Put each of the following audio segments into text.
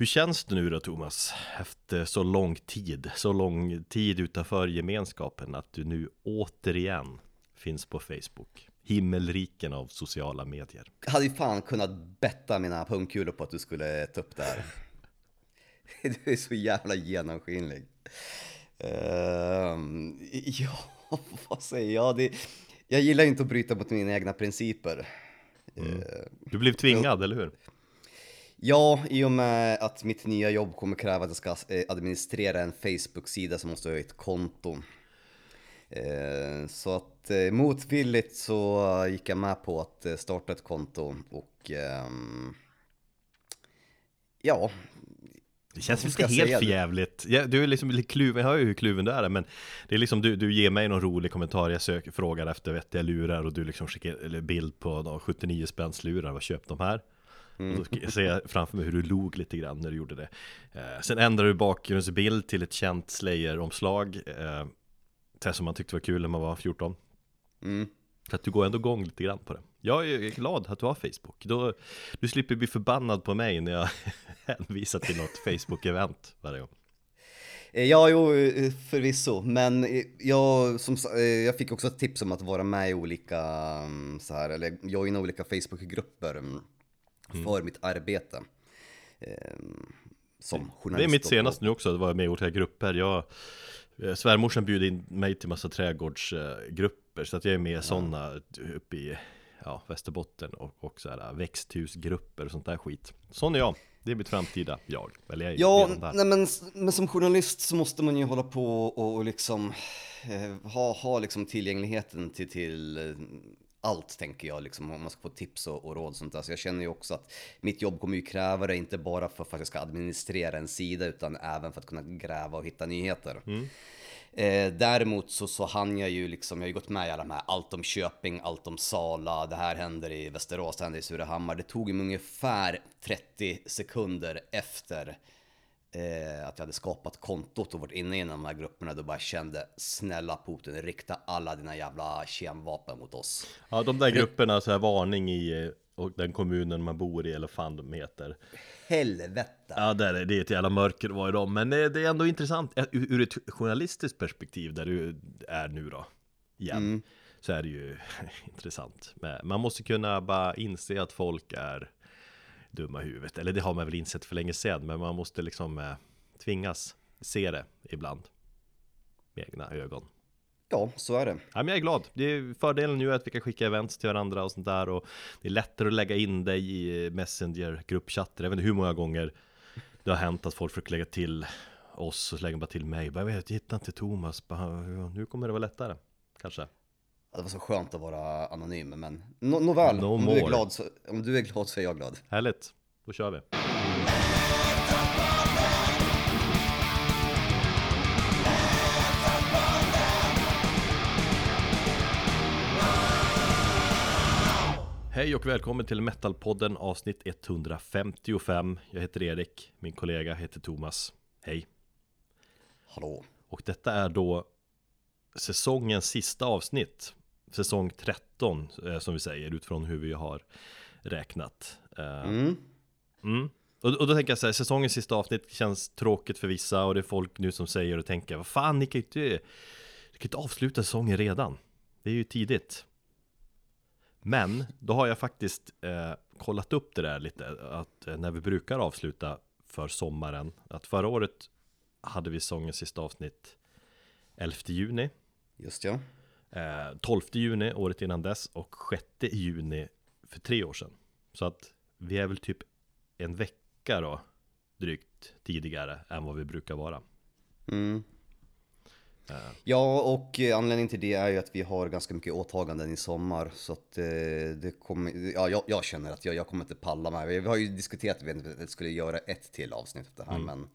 Hur känns det nu då Thomas? Efter så lång tid, så lång tid utanför gemenskapen att du nu återigen finns på Facebook? Himmelriken av sociala medier. Jag hade ju fan kunnat betta mina pungkulor på att du skulle ta upp det här. Du är så jävla genomskinlig. Uh, ja, vad säger jag? Det, jag gillar inte att bryta mot mina egna principer. Mm. Du blev tvingad, eller hur? Ja, i och med att mitt nya jobb kommer kräva att jag ska eh, administrera en Facebook-sida så måste jag ha ett konto. Eh, så att eh, motvilligt så gick jag med på att starta ett konto och ehm, ja, det känns inte helt förjävligt. Du är liksom lite kluven, jag hör ju hur kluven du är men Det är liksom du, du ger mig någon rolig kommentar, jag söker, frågar efter vettiga lurar och du liksom skickar bild på de 79 spänns lurar, vad köpt de här? Mm. Och då ser jag framför mig hur du log lite grann när du gjorde det. Eh, Sen ändrar du bakgrundsbild till ett känt Slayer-omslag eh, Det som man tyckte var kul när man var 14 mm. För att du går ändå igång lite grann på det. Jag är glad att du har Facebook. Då, Du slipper bli förbannad på mig när jag hänvisar till något Facebook-event varje gång. Eh, Ja, jo, eh, förvisso, men eh, jag, som, jag fick också ett tips om att vara med i olika, mm, så här, eller joina olika Facebook-grupper mm, för mitt arbete. Som journalist. Det är mitt senaste nu också, att vara med i olika grupper. Jag, svärmorsan bjuder in mig till massa trädgårdsgrupper, så att jag är med i ja. sådana uppe i ja, Västerbotten och, och så här växthusgrupper och sånt där skit. Sån är jag. Det är mitt framtida jag. Eller jag är ja, nej, men, men som journalist så måste man ju hålla på och, och liksom eh, ha, ha liksom tillgängligheten till, till eh, allt tänker jag, liksom, om man ska få tips och, och råd sånt där. Så jag känner ju också att mitt jobb kommer ju kräva det, inte bara för, för att jag ska administrera en sida, utan även för att kunna gräva och hitta nyheter. Mm. Eh, däremot så, så hann jag ju liksom, jag har ju gått med i alla de här, allt om Köping, allt om Sala, det här händer i Västerås, det händer i Surahammar. Det tog mig ungefär 30 sekunder efter eh, att jag hade skapat kontot och varit inne i de här grupperna då bara kände snälla Putin, rikta alla dina jävla kemvapen mot oss. Ja, de där grupperna, så här varning i eh, och den kommunen man bor i eller fan de heter Helvete! Ja det är, det är ett jävla mörker var dem Men det är ändå intressant ur ett journalistiskt perspektiv där du är nu då Igen mm. Så är det ju intressant Men Man måste kunna bara inse att folk är dumma huvudet Eller det har man väl insett för länge sedan Men man måste liksom eh, tvingas se det ibland Med egna ögon Ja, så är det. Ja, men jag är glad. Det är fördelen nu är att vi kan skicka events till varandra och sånt där och det är lättare att lägga in dig i Messenger gruppchatter. Jag vet inte hur många gånger det har hänt att folk försöker lägga till oss och så lägger bara till mig. Jag vet, jag hittar inte Thomas. Bara, nu kommer det vara lättare, kanske. Det var så skönt att vara anonym, men nåväl, no, no om, du är glad så, om du är glad så är jag glad. Härligt, då kör vi. Hej och välkommen till Metalpodden avsnitt 155 Jag heter Erik, min kollega heter Thomas. Hej. Hallå. Och detta är då säsongens sista avsnitt Säsong 13 eh, som vi säger utifrån hur vi har räknat eh, mm. Mm. Och, och, då tänker jag så här, säsongens sista avsnitt känns tråkigt för vissa och det är folk nu som säger och tänker Vad fan, ni kan ju inte, ni kan inte avsluta säsongen redan Det är ju tidigt men då har jag faktiskt eh, kollat upp det där lite, att eh, när vi brukar avsluta för sommaren, att förra året hade vi sångens sista avsnitt 11 juni. Just ja. Eh, 12 juni året innan dess och 6 juni för tre år sedan. Så att vi är väl typ en vecka då drygt tidigare än vad vi brukar vara. Mm. Ja, och eh, anledningen till det är ju att vi har ganska mycket åtaganden i sommar. Så att eh, det kommer, ja, jag, jag känner att jag, jag kommer inte palla med. Vi har ju diskuterat att vi skulle göra ett till avsnitt av det här, mm. men,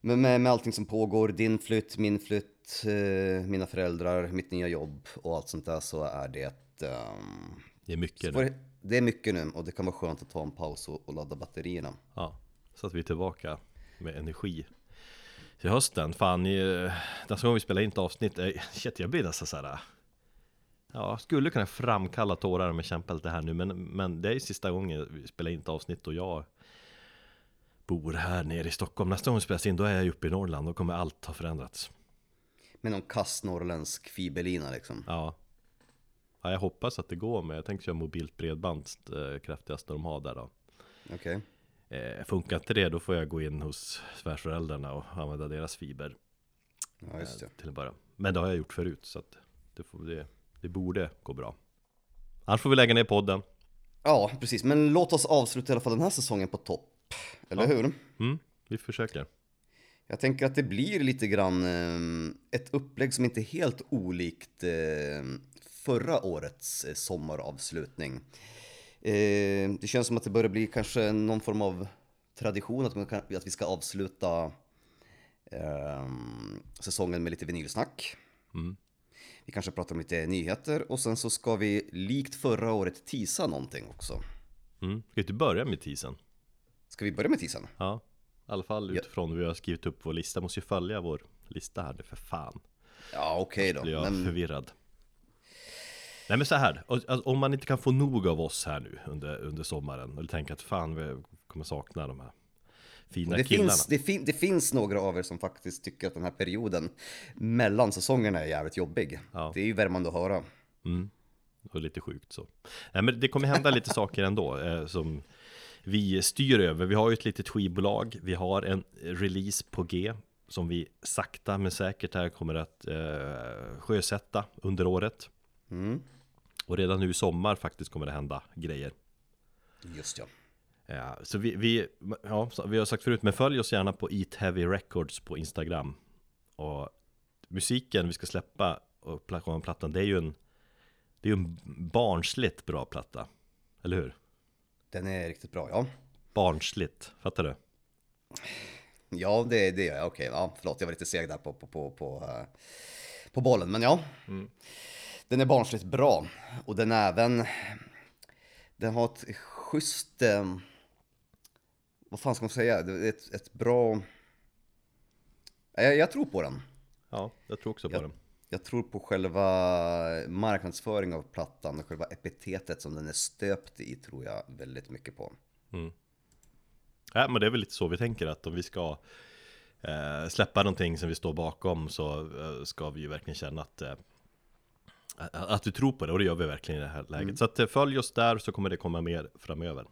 men med, med allting som pågår, din flytt, min flytt, eh, mina föräldrar, mitt nya jobb och allt sånt där så är det... Um, det är mycket nu. Det är mycket nu och det kan vara skönt att ta en paus och, och ladda batterierna. Ja, så att vi är tillbaka med energi till hösten. Fan, i, nästa gång vi spelar in ett avsnitt, eh, shit jag blir nästan såhär Ja, skulle kunna framkalla tårar om jag kämpar lite här nu men, men det är ju sista gången vi spelar in ett avsnitt och jag bor här nere i Stockholm. Nästa gång vi spelas in, då är jag uppe i Norrland. Då kommer allt ha förändrats. Med någon kass norrländsk fiberlina liksom. Ja. ja jag hoppas att det går, men jag tänker köra mobilt bredband eh, kraftigaste de har där då. Okej. Eh, funkar inte det, då får jag gå in hos svärföräldrarna och använda deras fiber. Ja, just det. eh, Till att börja. Men det har jag gjort förut, så att det, får, det, det borde gå bra. Annars får vi lägga ner podden. Ja, precis. Men låt oss avsluta i alla fall den här säsongen på topp. Eller Ja. hur? Mm, vi försöker. Jag tänker att det blir lite grann eh, ett upplägg som inte är helt olikt eh, förra årets eh, sommaravslutning. Det känns som att det börjar bli kanske någon form av tradition att, vi ska avsluta säsongen med lite vinylsnack. Mm. Vi kanske pratar om lite nyheter och sen så ska vi likt förra året tisa någonting också. Mm. Ska inte börja med teasern? Ska vi börja med tisen? Ja, i alla fall Ja. utifrån hur vi har skrivit upp vår lista. Måste ju följa vår lista här nu för fan. Ja, okej då. Blir jag Men, förvirrad. Nej men så här, alltså, om man inte kan få nog av oss här nu under, under sommaren och tänker att fan vi kommer sakna de här fina det, killarna. finns, det, fin, det finns några av er som faktiskt tycker att den här perioden mellan säsongerna är jävligt jobbig. Ja. Det är ju värmande att höra. Mm. Och lite sjukt så. Nej men det kommer hända lite saker ändå eh, som vi styr över. Vi har ju ett litet skivbolag. Vi har en release på G som vi sakta men säkert här kommer att eh, sjösätta under året. Mm. Och redan nu i sommar faktiskt kommer det hända grejer. Just ja. Ja, så vi, vi, ja, vi har sagt förut, men följ oss gärna på Eat Heavy Records på Instagram. Och musiken vi ska släppa och pla- plattan, det är ju en, det är ju en barnsligt bra platta. Eller hur? Den är riktigt bra, ja. Barnsligt, fattar du? Ja, det, det gör jag. Okej, ja, förlåt, jag var lite seg där på, på, på, på, eh, på bollen. Men ja, den är barnsligt bra. Och den är även, den har ett schysst, eh, vad fan ska man säga, ett, ett bra, jag, jag tror på den. Ja, jag tror också på Ja. den. Jag tror på själva marknadsföring av plattan och själva epitetet som den är stöpt i tror jag väldigt mycket på. Ja, men det är väl lite så vi tänker att om vi ska eh, släppa någonting som vi står bakom så eh, ska vi ju verkligen känna att eh, att vi tror på det och det gör vi verkligen i det här läget. Så att eh, följ oss där så kommer det komma mer framöver.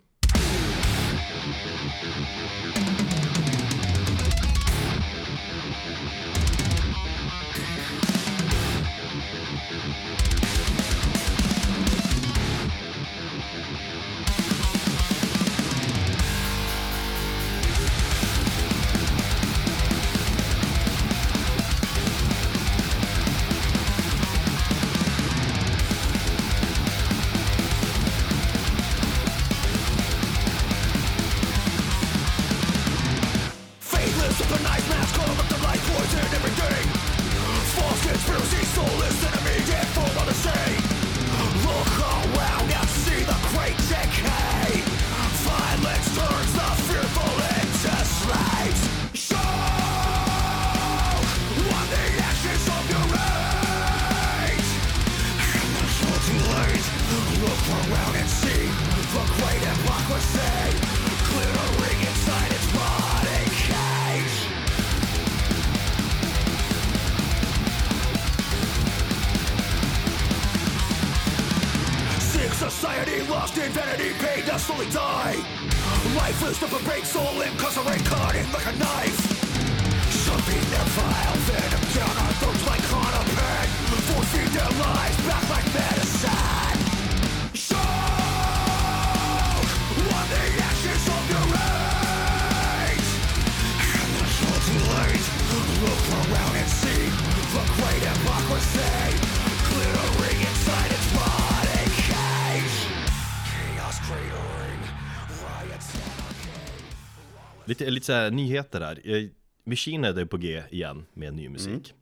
Lite, lite så här nyheter där. Eh, Machine Head är på G igen med ny musik.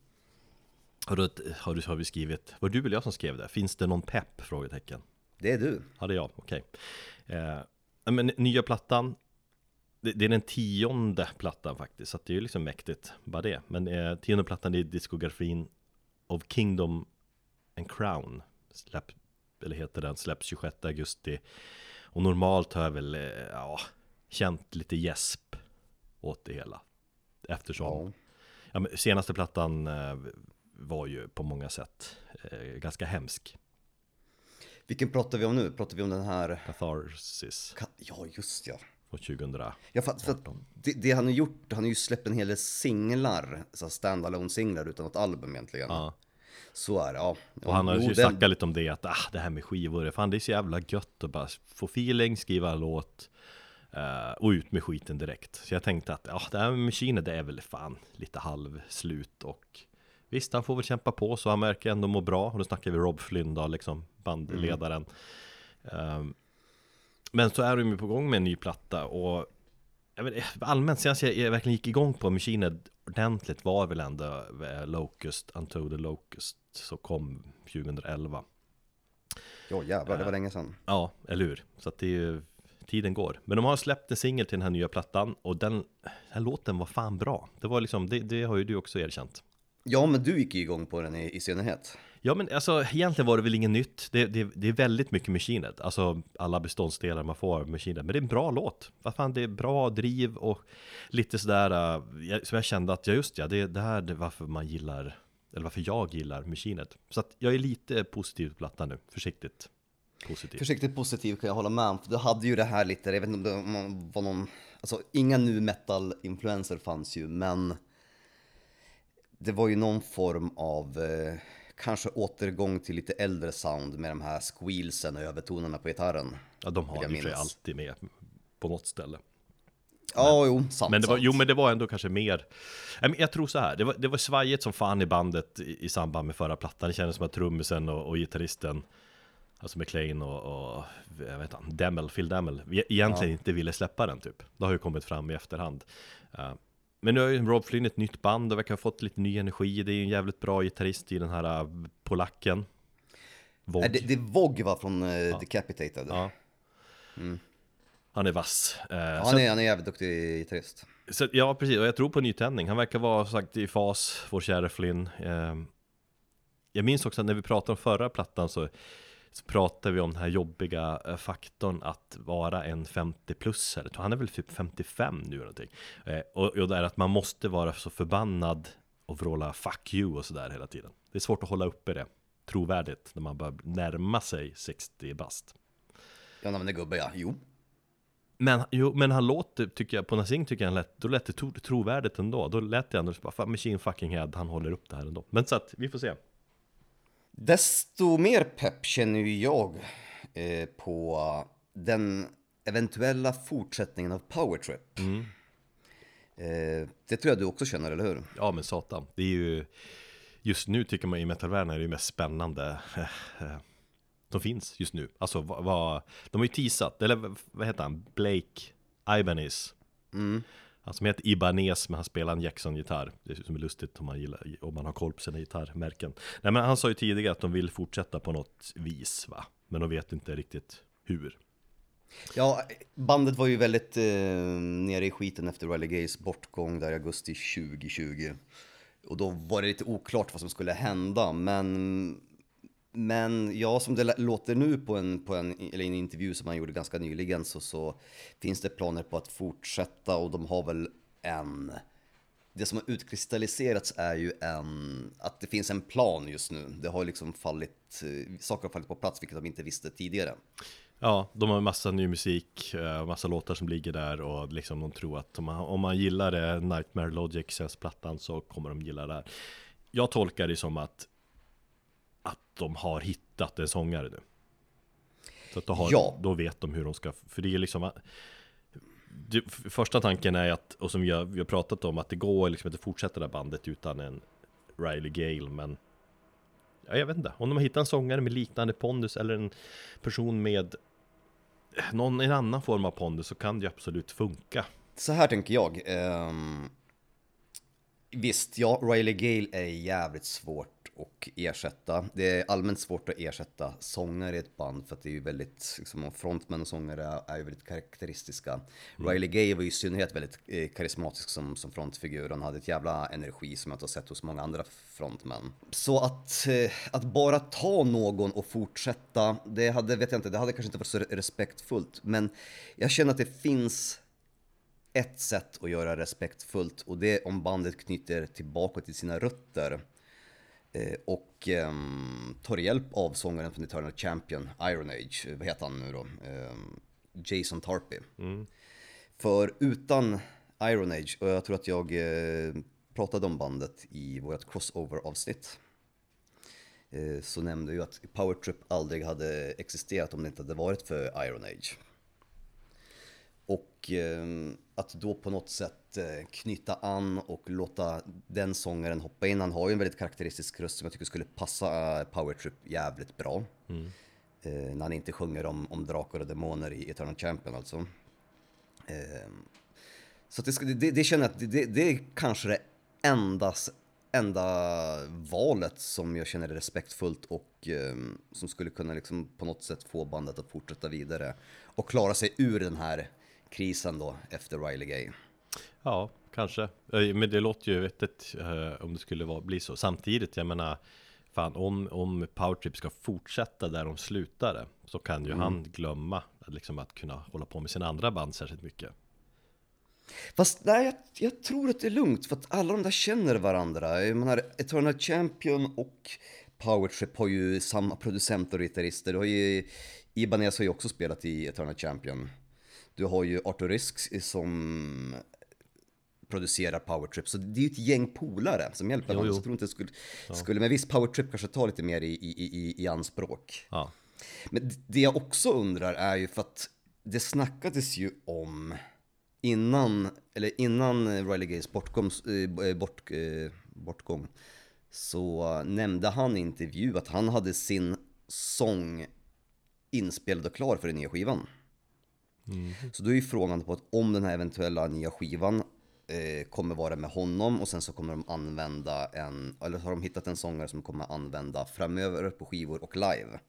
Har, du, har, du, har vi skrivit, var det du eller jag som skrev det? Finns det någon pepp? Frågetecken. Det är du. Ja, det är jag, okej. Eh, men nya plattan, det, det är den tionde plattan faktiskt, så det är ju liksom mäktigt, bara det. Men eh, tionde plattan är diskografin of Kingdom and Crown, släpp, eller heter den, släpps 26 augusti. Och normalt har jag väl, eh, ja, känt lite gäsp åt det hela. Eftersom Ja. ja, senaste plattan eh, var ju på många sätt eh, ganska hemsk. Vilken pratar vi om nu? Pratar vi om den här? Catharsis Ka- Ja, just ja. från 2000. Ja, för, för det, det han har gjort, han har ju släppt en hel del singlar, så stand-alone singlar utan något album egentligen. Ja. Så är det, ja. Och han har ju snackat lite om det att ah, det här med skivor, fan det är så jävla gött att bara få feeling, skriva en låt eh, och ut med skiten direkt. Så jag tänkte att ja, det här med Machine det är väl fan lite halvslut och visst, han får väl kämpa på så han verkar ändå må bra. Och då snackar vi Rob Flynn då, liksom bandledaren. Ehm, men så är de ju på gång med en ny platta och jag vet, allmänt senast jag, jag verkligen gick igång på Machine ordentligt var väl ändå eh, Locust, Unto the Locust, som kom 2011. Ja, jävlar, det var länge sedan. Ja, eller hur? Så att det är ju, tiden går. Men de har släppt en singel till den här nya plattan och den, den här låten var fan bra. Det var liksom, det, det har ju du också erkänt. Ja, men du gick ju igång på den i, i synnerhet. Ja men alltså egentligen var det väl inget nytt Det, det, det är väldigt mycket Machinet Alltså alla beståndsdelar man får Machinet Men det är en bra låt Vad fan det är bra driv och lite sådär uh, Som jag kände att, ja just ja, det, det här är varför man gillar Eller varför jag gillar Machinet Så att jag är lite positiv till plattan nu, försiktigt Positiv Försiktigt positiv kan jag hålla med om, för du hade ju det här lite, jag vet inte om det var någon, alltså inga nu metal-influenser fanns ju, men det var ju någon form av eh, kanske återgång till lite äldre sound med de här squealsen och övertonerna på gitarren. Ja de har ju alltid med På något ställe Ja, jo, sant. Men det var, sant. jo men det var ändå kanske mer men Jag tror så här, det var, det var svajigt som fan i bandet i, i samband med förra plattan Det kändes som att trummisen och, och gitarristen Alltså McLean och, och jag vet inte, Demmel, Phil Demmel Egentligen inte ville släppa den typ Det har ju kommit fram i efterhand Eh, Men nu har ju Rob Flynn ett nytt band och verkar ha fått lite ny energi Det är ju en jävligt bra gitarrist i den här uh, polacken Vog. Nej, det, det är Vog va, från eh, Decapitated. Ja. Han är vass Eh, Ja, han, är, han är jävligt duktig gitarrist. Så, ja, precis. Och jag tror på nytändning. Han verkar vara sagt i fas, vår kära Flynn. Ehm, jag minns också att när vi pratade om förra plattan så, så pratade vi om den här jobbiga eh, faktorn att vara en 50-plussare. Han är väl typ 55 nu eller någonting. Eh, och, och det är att man måste vara så förbannad och vråla 'fuck you' och sådär hela tiden. Det är svårt att hålla uppe det trovärdigt när man börjar närma sig 60 bast. Ja, men det är gubbe ja, jo. Men, jo, men han låter, tycker jag, på Nasing tycker jag han lät, då lät det tro, trovärdigt ändå. Då lät det ändå bara, fan Machine fucking head, han håller upp det här ändå. Men så att, vi får se. Desto mer pepp känner ju jag eh, på den eventuella fortsättningen av Powertrip. Eh, det tror jag du också känner, eller hur? Ja men satan, det är ju, just nu tycker man i metalvärlden är det mest spännande som finns just nu. Alltså vad, vad de har ju teasat, eller vad- heter han, Blake Ibanez. Han som heter Ibanez men han spelar en Jackson-gitarr. Det är som är lustigt om man, gillar, om man har koll på sina gitarrmärken. Nej men han sa ju tidigare att de vill fortsätta på något vis va. Men de vet inte riktigt hur. Ja, bandet var ju väldigt eh, nere i skiten efter Riley Gays bortgång där i augusti 2020. Och då var det lite oklart vad som skulle hända, men men ja, som det låter nu på en, på en, eller en intervju som han gjorde ganska nyligen så, så finns det planer på att fortsätta och de har väl en... Det som har utkristalliserats är ju en, att det finns en plan just nu. Det har liksom fallit, eh, saker har fallit på plats vilket de inte visste tidigare. Ja, de har massa ny musik, eh, massa låtar som ligger där och liksom de tror att om man, om man gillar det, Nightmare Logic, plattan, så kommer de gilla det här. Jag tolkar det som att, att de har hittat en sångare nu. Så att då, har, Ja. då vet de hur de ska, för det är liksom det, Första tanken är att, och som har, vi har pratat om, att det går liksom inte att fortsätta det här bandet utan en Riley Gale, men Ja, jag vet inte, om de har hittat en sångare med liknande pondus eller en person med någon, en annan form av pondus så kan det ju absolut funka. Så här tänker jag. ehm, visst, ja, Riley Gale är jävligt svårt att ersätta. Det är allmänt svårt att ersätta sångare i ett band för att det är ju väldigt, liksom, frontmän och sångare är ju väldigt karaktäristiska. Riley Gale var ju i synnerhet väldigt eh, karismatisk som, som frontfigur. Han hade ett jävla energi som jag inte har sett hos många andra frontmän. Så att, eh, att bara ta någon och fortsätta, det hade, vet jag inte, det hade kanske inte varit så respektfullt. Men jag känner att det finns ett sätt att göra respektfullt och det är om bandet knyter tillbaka till sina rötter och eh, tar hjälp av sångaren från Eternal Champion, Iron Age, vad heter han nu då? Eh, Jason Tarpey. Mm. För utan Iron Age, och jag tror att jag eh, pratade om bandet i vårt crossover-avsnitt, eh, så nämnde jag att Power Trip aldrig hade existerat om det inte hade varit för Iron Age. Och eh, att då på något sätt eh, knyta an och låta den sångaren hoppa in. Han har ju en väldigt karaktäristisk röst som jag tycker skulle passa eh, Power Trip jävligt bra. Eh, när han inte sjunger om, om drakar och demoner i Eternal Champion alltså. Eh, så det, ska- det, det känner jag att det, det, är kanske det enda, enda valet som jag känner är respektfullt och eh, som skulle kunna liksom på något sätt få bandet att fortsätta vidare och klara sig ur den här krisen då efter Riley Gay. Ja, kanske. Eh, Men det låter ju vettigt eh, om det skulle vara, bli så. Samtidigt, jag menar, fan om, om Powertrip ska fortsätta där de slutade så kan ju han glömma att, liksom, att kunna hålla på med sina andra band särskilt mycket. Fast nej, jag, jag tror att det är lugnt för att alla de där känner varandra. Jag menar, Eternal Champion och Powertrip har ju samma producenter och gitarrister. Du har ju, Ibanez har ju också spelat i Eternal Champion. Du har ju Arthur Risks som producerar Powertrip, så det är ju ett gäng polare som hjälper Jo, jo. Så jag tror inte det skulle, skulle med viss Powertrip kanske ta lite mer i, i, i, i anspråk. Ja, Men det jag också undrar är ju för att det snackades ju om innan, eller innan Riley Gays bortgång, eh, bort, eh, bortgång så nämnde han i intervju att han hade sin sång inspelad och klar för den nya skivan. Så då är ju frågan på att om den här eventuella nya skivan eh, kommer vara med honom och sen så kommer de använda en, eller har de hittat en sångare som kommer använda framöver på skivor och live.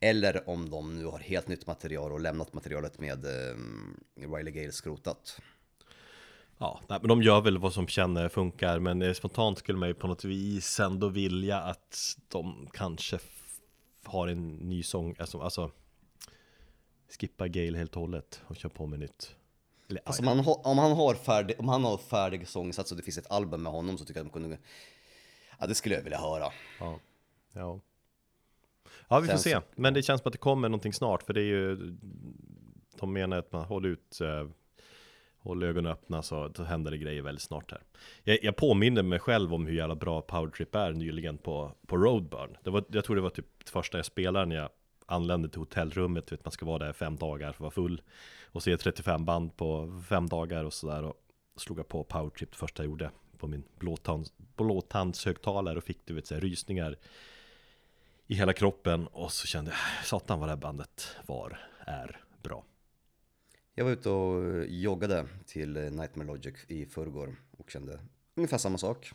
Eller om de nu har helt nytt material och lämnat materialet med eh, Riley Gale skrotat. ja nej, men de gör väl vad som känner funkar Men eh, spontant skulle man ju på något vis ändå vilja att de kanske har en ny sång Alltså, alltså skippa Gale helt och hållet och kör på med nytt Eller, Alltså om han, har, om han har färdig, om han har färdig sångsats och det finns ett album med honom så tycker jag att de kunde, ja det skulle jag vilja höra. Ja, ja. Ja, vi får Sen se. Men det känns som att det kommer någonting snart, för det är ju De menar att man håller ut eh, Håll ögonen öppna så händer det grejer väldigt snart här Jag, jag påminner mig själv om hur jävla bra Powertrip är nyligen på, på Roadburn det var, Jag tror det var typ första jag spelade när jag anlände till hotellrummet du vet, Man ska vara där fem dagar för att vara full Och se 35 band på fem dagar och sådär Och slog jag på Powertrip det första jag gjorde På min blåtands, blåtandshögtalare och fick du vet så här, rysningar i hela kroppen och så kände jag ah, satan vad det här bandet var, är bra. Jag var ute och joggade till Nightmare Logic i förrgår och kände ungefär samma sak.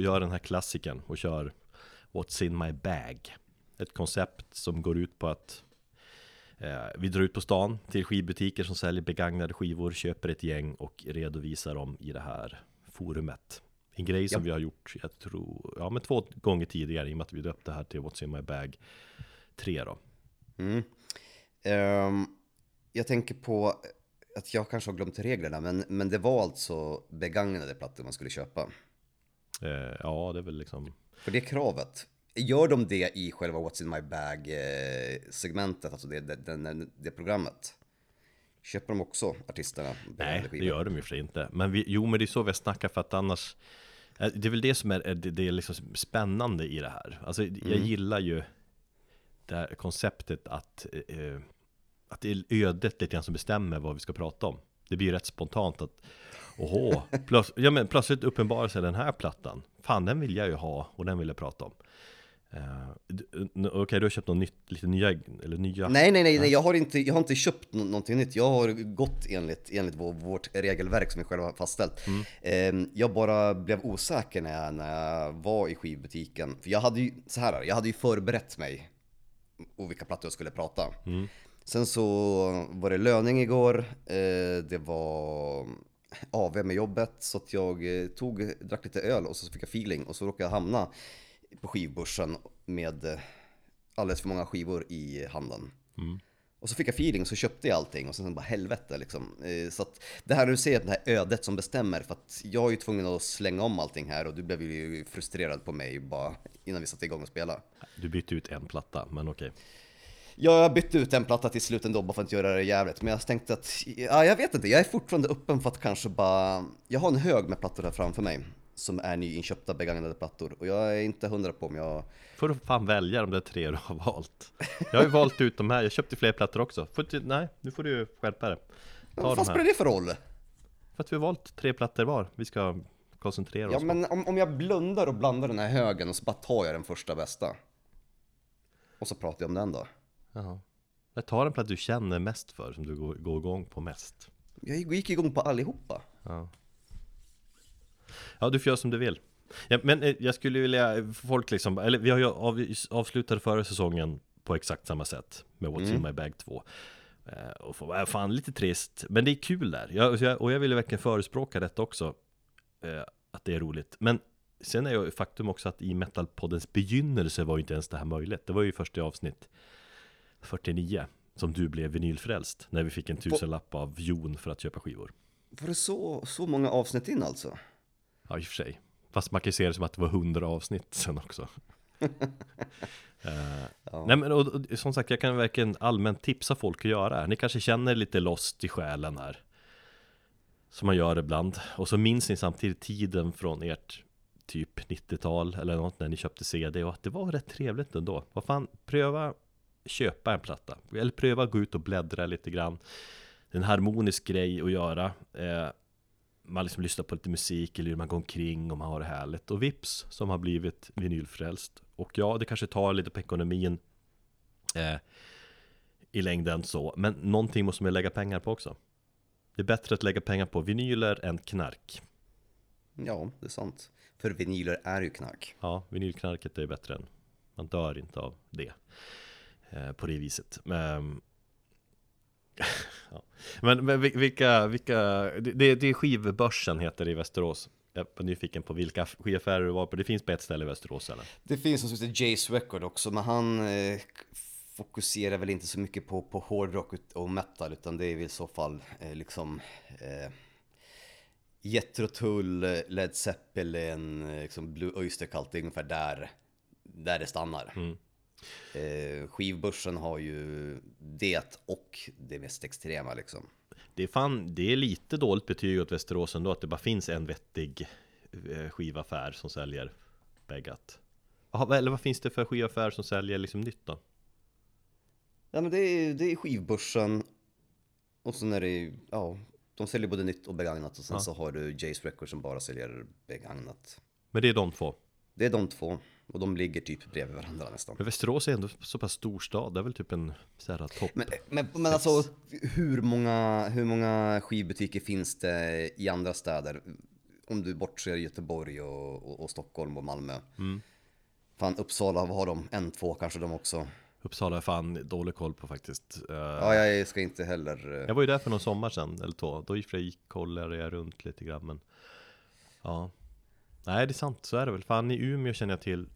Att göra den här klassiken och kör What's in my bag. Ett koncept som går ut på att Eh, vi drar ut på stan till skivbutiker som säljer begagnade skivor, köper ett gäng och redovisar dem i det här forumet. En grej som Ja. vi har gjort, jag tror, ja men två gånger tidigare i och med att vi döpte det här till What's in my bag 3 då. Mm. Ehm, jag tänker på att jag kanske har glömt reglerna, men, men det var alltså begagnade plattor man skulle köpa. Eh, ja, det är väl liksom För det kravet, gör de det i själva What's in my bag eh, alltså det, det, det programmet? Köper de också artisterna? Nej, det gör de ju för sig inte. Men vi, jo, men det är så vi snackar för att annars eh, Det är väl det som är, det är liksom spännande i det här. Alltså, jag Mm. gillar ju det här konceptet att eh, Att det är ödet lite grann som bestämmer vad vi ska prata om. Det blir ju rätt spontant att Åhå, plöts, ja, men plötsligt uppenbarar sig den här plattan. Fan, den vill jag ju ha och den vill jag prata om. N- Okej, du har köpt något nytt, lite nya, eller nya Nej, nej, nej, nej, jag har inte, jag har inte köpt nå- någonting nytt. Jag har gått enligt, enligt vår, vårt regelverk som vi själva har fastställt. Ehm, jag bara blev osäker när jag, när jag var i skivbutiken. För jag hade ju, så här, jag hade ju förberett mig och vilka plattor jag skulle prata. Sen så var det löning igår, eh, det var AV med jobbet, så att jag eh, tog, drack lite öl och så fick jag feeling och så råkade jag hamna på skivbörsen med eh, alldeles för många skivor i handen. Och så fick jag feeling så köpte jag allting och sen bara helvete liksom. Eh, Så att det här du säger, det här ödet som bestämmer, för att jag är ju tvungen att slänga om allting här och du blev ju frustrerad på mig bara innan vi satte igång och spela. Du bytte ut en platta, men okej Jag bytte ut en platta till slut ändå bara för att göra det jävligt, men jag tänkte att, ja jag vet inte, jag är fortfarande öppen för att kanske bara, jag har en hög med plattor här framför mig som är nyinköpta begagnade plattor. Och jag är inte hundra på om jag Får du fan välja de där tre du har valt. Jag har ju valt ut de här, jag köpte fler plattor också. Får du, Nej, nu får du skärpa dig. Ta Vad fan spelar det för roll? För att vi har valt tre plattor var. Vi ska koncentrera oss Ja på men om, om jag blundar och blandar den här högen och så bara tar jag den första bästa. Och så pratar jag om den då. Jaha. Jag tar en platta du känner mest för, som du går, går igång på mest. Jag gick igång på allihopa. Ja. Ja, du får göra som du vill. Ja, Men eh, jag skulle vilja, folk liksom, eller vi har ju av, avslutade förra säsongen på exakt samma sätt Med What's in my bag 2 Eh, Och äh, fan lite trist, men det är kul där. Jag, Och jag ville verkligen förespråka detta också eh, Att det är roligt. Men sen är ju faktum också att i Metalpoddens begynnelse var ju inte ens det här möjligt. Det var ju först i avsnitt 49 Som du blev vinylfrälst När vi fick en tusenlapp av Jon för att köpa skivor Var det så, så många avsnitt in alltså? Ja, i och för sig. Fast man kan ju se det som att det var hundra avsnitt sen också. Eh, Nej men och, och, som sagt, jag kan verkligen allmänt tipsa folk att göra. Ni kanske känner lite lost i själen här. Som man gör ibland. Och så minns ni samtidigt tiden från ert typ 90-tal eller något när ni köpte CD och att det var rätt trevligt ändå. Vad fan, pröva köpa en platta. Eller pröva gå ut och bläddra lite grann. Det är en harmonisk grej att göra. Eh, man liksom lyssnar på lite musik eller man går omkring och man har det härligt och vips som har blivit vinylfrälst och ja, det kanske tar lite på ekonomin eh, i längden så, men någonting måste man lägga pengar på också. Det är bättre att lägga pengar på vinyler än knark. Ja, det är sant. För vinyler är ju knark. Ja, vinylknarket är bättre än man dör inte av det på det viset. Men, ja. men, men vil- vilka, vilka det, det är skivbörsen heter det i Västerås. Jag var nyfiken på vilka skivaffärer du var på. Det finns på ett ställe i Västerås eller? Det finns något som heter Jace Record också, men han eh, fokuserar väl inte så mycket på, på hårdrock och metal, utan det är väl i så fall eh, liksom eh, Jethro Tull, eh, Led Zeppelin, eh, liksom Blue Oyster Cult, det är ungefär där, där det stannar. Eh, skivbörsen har ju det och det mest extrema liksom. Det är fan, det är lite dåligt betyg åt Västerås ändå att det bara finns en vettig eh, skivaffär som säljer Beggat. Jaha, eller vad finns det för skivaffär som säljer liksom nytt då? Ja men det är, det är skivbörsen och sen är det, ja, de säljer både nytt och begagnat och sen Ja. så har du Jace Record som bara säljer begagnat. Men det är de två. Det är de två och de ligger typ bredvid varandra nästan. Men Västerås är ändå så pass stor stad, det är väl typ en så här topp Men, men, men alltså hur många, hur många skivbutiker finns det i andra städer? Om du bortser Göteborg och, och, och Stockholm och Malmö. Fan Uppsala, vad har de? En, två kanske de också. Uppsala är fan dålig koll på faktiskt. Eh, Ja, jag ska inte heller... eh, Jag var ju där för någon sommar sedan, eller två. Då gick jag gick kollade jag runt lite grann, men ja. Nej, det är sant, så är det väl. Fan, i Umeå känner jag till,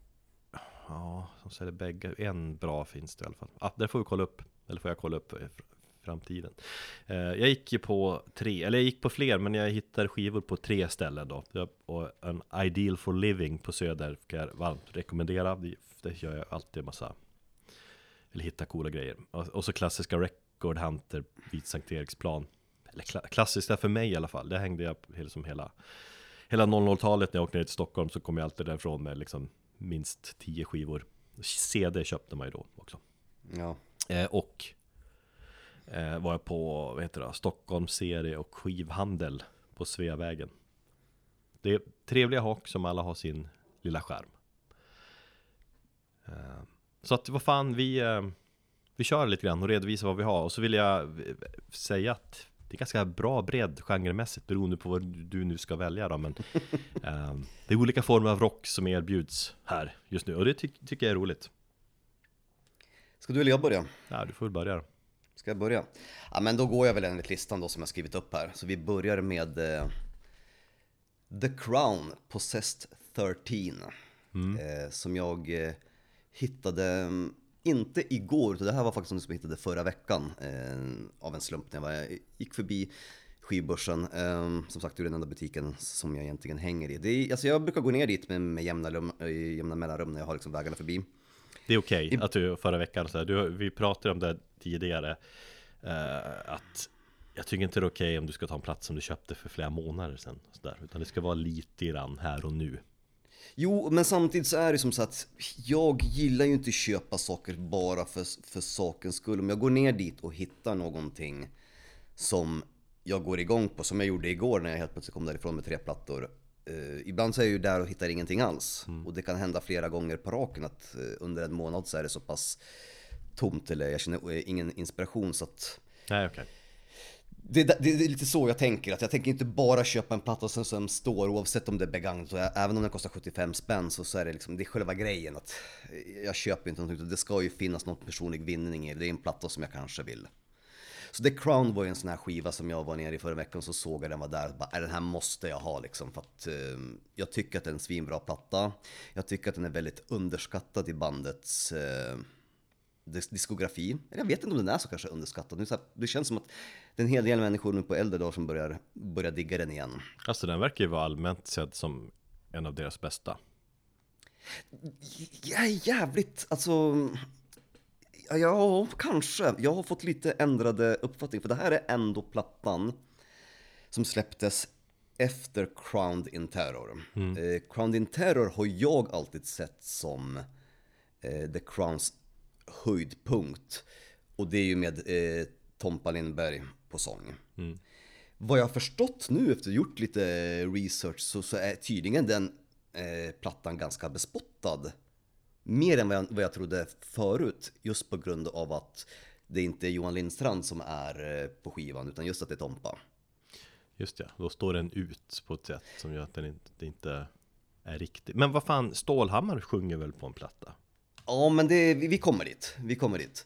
ja, som säger bägge, en bra finns det i alla fall. Ah, där får vi kolla upp, eller får jag kolla upp eh, i framtiden. Eh, jag gick ju på tre, eller jag gick på fler, men jag hittade skivor på tre ställen då. Och en Ideal for Living på Söder kan jag varmt rekommendera. Det, det gör jag alltid en massa eller hitta coola grejer. Och, och så klassiska Record Hunter vid Sankt Eriksplan. Eller kla, klassiska för mig i alla fall. Det hängde jag hela, hela, hela 00-talet när jag åkte ner till Stockholm så kom jag alltid därifrån med liksom minst 10 skivor. CD köpte man ju då också. Ja. Eh, och eh, var jag på, vad heter det, Stockholm serie och skivhandel på Sveavägen. Det är trevliga hak som alla har sin lilla skärm. Eh, så att vad fan, vi, eh, vi kör lite grann och redovisar vad vi har. Och så vill jag eh, säga att det är ganska bra bredd genremässigt beroende på vad du nu ska välja då. Men eh, det är olika former av rock som erbjuds här just nu och det ty tycker jag är roligt. Ska du eller jag börja? Ja, du får väl börja då. Ska jag börja? Ja, men då går jag väl enligt listan då som jag skrivit upp här. Så vi börjar med eh, The Crown Possessed 13. Eh, som jag eh, hittade, mm, inte igår, utan det här var faktiskt något som jag hittade förra veckan. Eh, av en slump när jag var, gick förbi skivbörsen. Eh, som sagt, det är den enda butiken som jag egentligen hänger i. Det är, alltså jag brukar gå ner dit med, med jämna, lum, eh, jämna mellanrum när jag har liksom vägarna förbi. Det är okej att du förra veckan, så här, du, vi pratade om det tidigare eh, Att jag tycker inte det är okej om du ska ta en plats som du köpte för flera månader sedan så där, Utan det ska vara lite grann här och nu Jo, men samtidigt så är det som så att jag gillar ju inte köpa saker bara för, för sakens skull. Om jag går ner dit och hittar någonting som jag går igång på, som jag gjorde igår när jag helt plötsligt kom därifrån med tre plattor. Eh, ibland så är jag ju där och hittar ingenting alls. Och det kan hända flera gånger på raken att eh, under en månad så är det så pass tomt eller jag känner eh, ingen inspiration så att Nej okej det, det, det är lite så jag tänker, att jag tänker inte bara köpa en platta som, som står oavsett om det är begagnat, och jag- även om den kostar 75 spänn så, så är det liksom, det är själva grejen att eh, jag köper inte någonting, det ska ju finnas någon personlig vinning i det, det är en platta som jag kanske vill. Så The Crown var ju en sån här skiva som jag var nere i förra veckan så såg jag den var där och bara, äh, den här måste jag ha liksom för att eh, jag tycker att det är en svinbra platta. Jag tycker att den är väldigt underskattad i bandets eh, dis- diskografi. Eller jag vet inte om den är så kanske underskattad. Det, är så här, det känns som att det är en hel del människor nu på äldre dagar som börjar, börjar digga den igen. Alltså den verkar ju vara allmänt sedd som en av deras bästa är jävligt, alltså... Ja, ja, kanske. Jag har fått lite ändrade uppfattning, för det här är ändå plattan som släpptes efter Crowned in Terror. Eh, Crowned in Terror har jag alltid sett som eh, The Crowns höjdpunkt. Och det är ju med eh, Tompa Lindberg på sång. Vad jag har förstått nu efter att gjort lite research så, så är tydligen den eh, plattan ganska bespottad. Mer än vad jag, vad jag trodde förut. Just på grund av att det inte är Johan Lindstrand som är eh, på skivan utan just att det är Tompa. Just ja, då står den ut på ett sätt som gör att den inte, det inte är riktigt Men vad fan, Stålhammar sjunger väl på en platta? Ja, men det, vi, kommer dit. Vi kommer dit.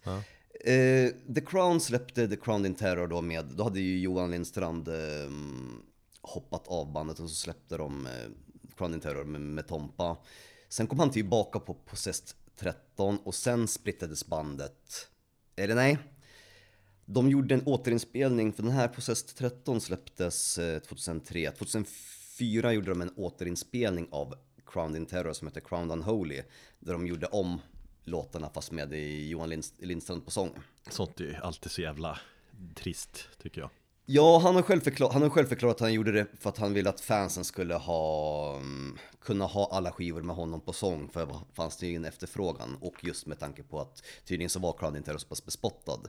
Eh, The Crown släppte The Crown in Terror då med, då hade ju Johan Lindstrand eh, hoppat av bandet och så släppte de eh, Crown in Terror med, med Tompa. Sen kom han tillbaka på Possessed 13 och sen splittrades bandet. Eller nej, de gjorde en återinspelning, för den här Possessed 13 släpptes eh, 2003. 2004 gjorde de en återinspelning av Crowned in Terror som heter Crowned Unholy. Där de gjorde om låtarna fast med Johan Lind- Lindstrand på sång. Sånt är ju alltid så jävla trist tycker jag Ja, han har, själv han har själv förklarat att han gjorde det för att han ville att fansen skulle ha, mm, kunna ha alla skivor med honom på sång för det fanns det ju en efterfrågan och just med tanke på att tydligen så var Crown in Terror så pass bespottad.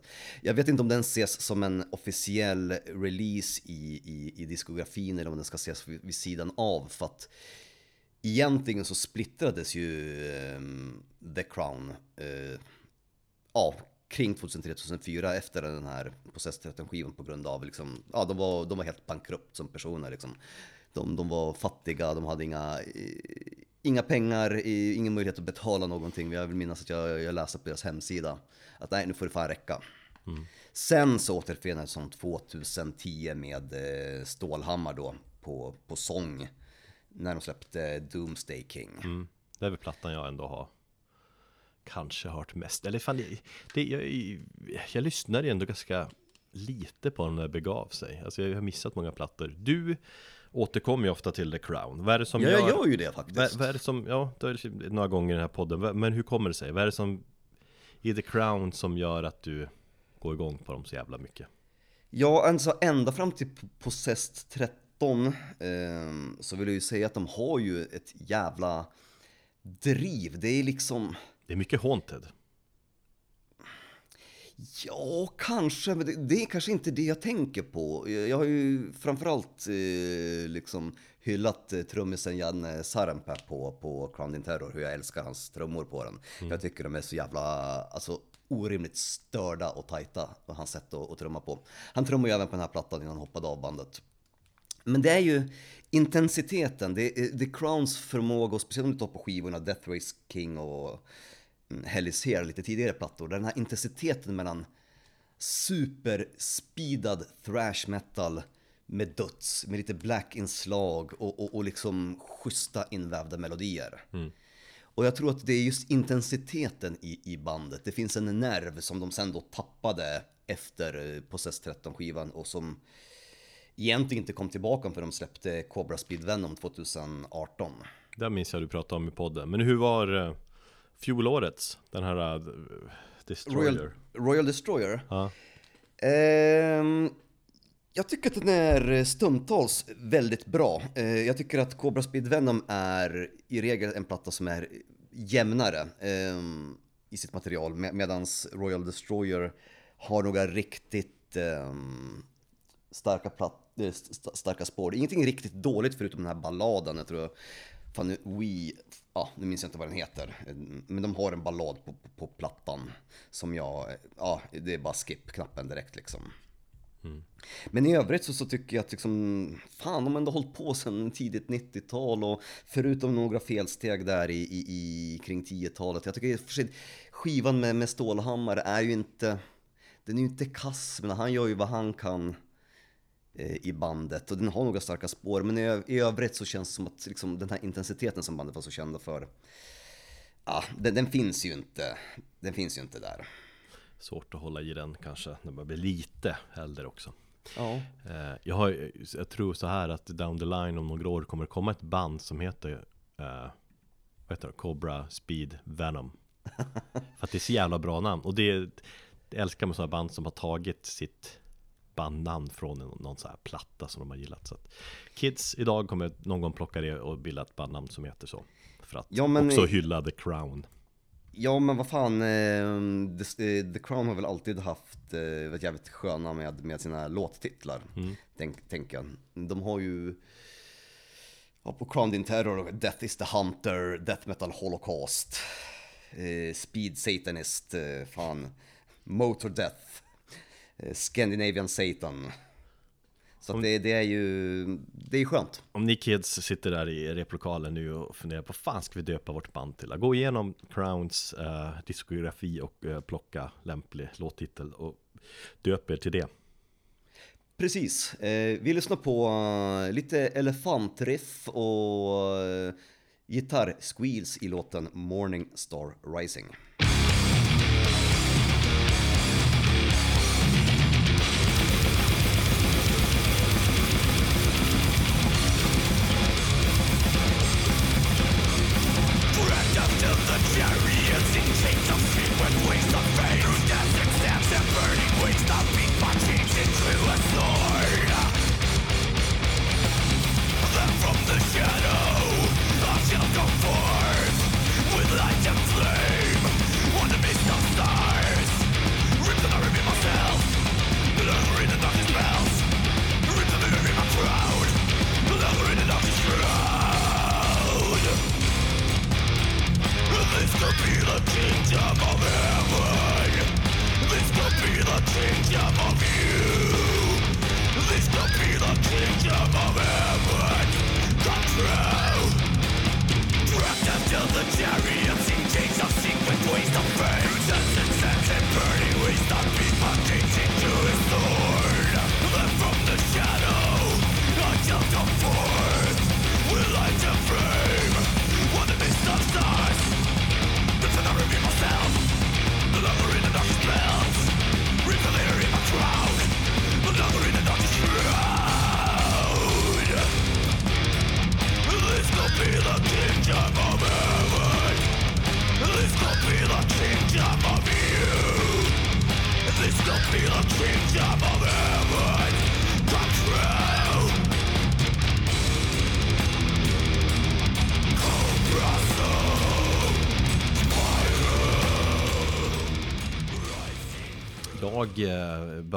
Jag vet inte om den ses som en officiell release i, i, i diskografin eller om den ska ses vid, vid sidan av för att egentligen så splittrades ju ehm, The Crown eh, ja, kring 2003-2004 efter den här Possessed 13 skivan på grund av liksom, ja de var, de var helt bankrupt som personer liksom. De, de var fattiga, de hade inga, eh, inga pengar, ingen möjlighet att betala någonting. Jag vill minnas att jag, jag läste på deras hemsida att nej, nu får det fan räcka. Sen så återförenades som 2010 med eh, Stålhammar då på, på sång när de släppte Doomsday King. Mm. Det är väl plattan jag ändå har kanske hört mest. Eller fan, det, det, jag, jag lyssnade ändå ganska lite på den när det begav sig. Alltså jag har missat många plattor. Du återkommer ju ofta till The Crown. Vad är det som ja, jag gör ju det faktiskt. Vad, vad är det som, ja, du har några gånger i den här podden. Men hur kommer det sig? Vad är det som i The Crown som gör att du går igång på dem så jävla mycket? Ja, alltså ända fram till Possessed 30 2019 ehm, så vill jag ju säga att de har ju ett jävla driv. Det är liksom... Det är mycket Haunted. Ja, kanske, men det, det, är kanske inte det jag tänker på. Jag, jag har ju framförallt eh, liksom hyllat eh, trummisen Janne Sarenpää på, på Crown in Terror, hur jag älskar hans trummor på den. Mm. Jag tycker de är så jävla, alltså orimligt störda och tajta, på hans sätt att, att trumma på. Han trummar ju även på den här plattan innan han hoppade av bandet. Men det är ju intensiteten, det är The Crowns förmåga, och speciellt om du tar på skivorna Death Race King och mm, Hell is Here, lite tidigare plattor, där den här intensiteten mellan superspeedad thrash metal med döds, med lite black-inslag och, och, och liksom schyssta invävda melodier. Och jag tror att det är just intensiteten i, i bandet. Det finns en nerv som de sen då tappade efter eh, Possess 13-skivan och som egentligen inte kom tillbaka för de släppte Cobra Speed Venom 2018. Det minns jag du pratade om i podden. Men hur var uh, fjolårets? Den här uh, Destroyer? Royal, Royal Destroyer. Ja. Ehm, jag tycker att den är stundtals väldigt bra. Eh, jag tycker att Cobra Speed Venom är i regel en platta som är jämnare ehm, i sitt material. Med, medans Royal Destroyer har några riktigt ehm, starka, platt, eh, st- starka spår. Ingenting riktigt dåligt förutom den här balladen. Jag tror, fan nu, We, ja nu minns jag inte vad den heter. Men de har en ballad på, på, på plattan. Som jag, ja det är bara skip-knappen direkt liksom. Men i övrigt så, så tycker jag att liksom, fan de har ändå hållit på sedan tidigt 90-tal och förutom några felsteg där i, i, i kring 10-talet. Jag tycker i och för sig skivan med, med Stålhammar är ju inte, den är ju inte kass, men han gör ju vad han kan i bandet och den har några starka spår. Men i övrigt så känns det som att liksom, den här intensiteten som bandet var så kända för, ja, den, den finns ju inte, den finns ju inte där. Svårt att hålla i den kanske när man blir lite äldre också. Ja. Eh, jag, har, jag tror så här att down the line om några år kommer det komma ett band som heter eh, vad heter det? Cobra Speed Venom. För att det är så jävla bra namn. Och det, det älskar man sådana band som har tagit sitt bandnamn från någon så här platta som de har gillat. Så kids idag kommer någon gång plocka det och bilda ett bandnamn som heter så. För att Ja, men- också hylla The Crown. Ja men vad fan, eh, The, eh, The Crown har väl alltid haft eh, varit jävligt sköna med, med sina låttitlar. Tänk, tänker jag. De har ju ja, på Crowned in Terror, Death is the Hunter, Death Metal Holocaust, eh, Speed Satanist, eh, fan, Motor Death, Scandinavian Satan. Så att det, det är ju, det är skönt. Om ni kids sitter där i replokalen nu och funderar på fan ska vi döpa vårt band till? Gå igenom Crowns eh, diskografi och eh, plocka lämplig låttitel och döp er till det. Precis. Eh, vi lyssnar på eh, lite elefantriff och eh, gitarrsqueals i låten Morning Star Rising.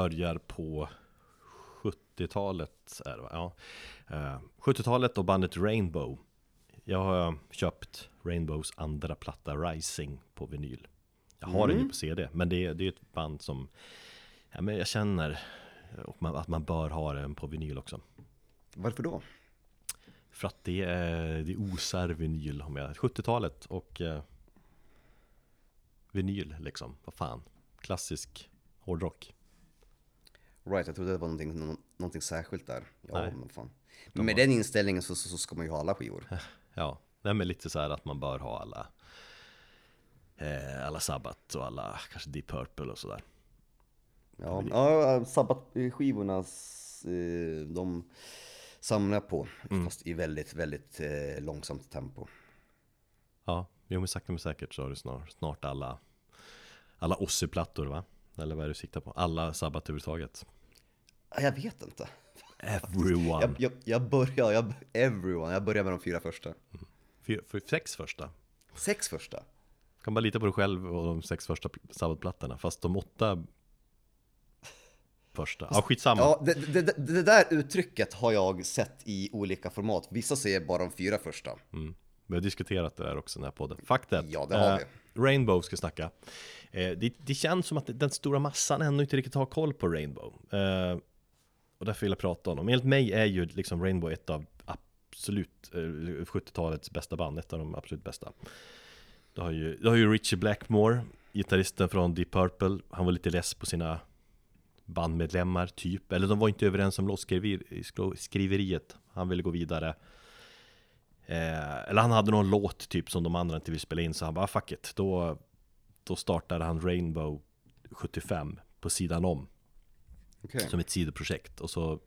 Börjar på 70-talet är det va? Ja. Eh, 70-talet och bandet Rainbow. Jag har köpt Rainbows andra platta Rising på vinyl. Jag har den ju på CD, men det, är- det är ett band som ja, men jag känner eh, att man bör ha den på vinyl också. Varför då? För att det är, det osar vinyl om jag 70-talet och eh, vinyl liksom, vad fan. Klassisk hårdrock. Right, jag trodde det var någonting, nå- någonting särskilt där. Ja, Nej. men fan. Men med den inställningen så, så, så ska man ju ha alla skivor. Ja, nej men lite så här att man bör ha alla eh, Alla Sabbath och alla kanske Deep Purple och sådär Ja, ja Sabbat-skivorna, eh, de samlar jag på. Fast i väldigt, väldigt eh, långsamt tempo. Ja, jo men sakta men säkert så har du snart, snart alla Alla Ozzy-plattor va? Eller vad är det du siktar på? Alla Sabbath överhuvudtaget Ja, Jag vet inte. Everyone Jag, jag, jag börjar, jag, everyone, jag börjar med de fyra första. Fyra, för sex första Sex första? Kan bara lita på dig själv och de sex första pl- Sabbath-plattorna Fast de åtta Första, ja skitsamma Ja, det, det, det, det där uttrycket har jag sett i olika format. Vissa säger bara de fyra första. Mm. Vi har diskuterat det där också i den här podden. Fuck that. Ja, det har vi. Rainbow ska snacka. Eh, det, det känns som att den stora massan ändå inte riktigt har koll på Rainbow. Eh, och därför vill jag prata om dem. Enligt mig är ju liksom Rainbow ett av absolut eh, 70-talets bästa band. Ett av de absolut bästa. Du har ju, du har ju Richie Blackmore, gitarristen från Deep Purple. Han var lite less på sina bandmedlemmar, typ. Eller de var inte överens om låtskriveriet. Han ville gå vidare. Eh, eller han hade någon låt typ som de andra inte vill spela in så han bara "Ah, fuck it. Då, då startade han Rainbow 75 på sidan om Okej. som ett sidoprojekt. Och så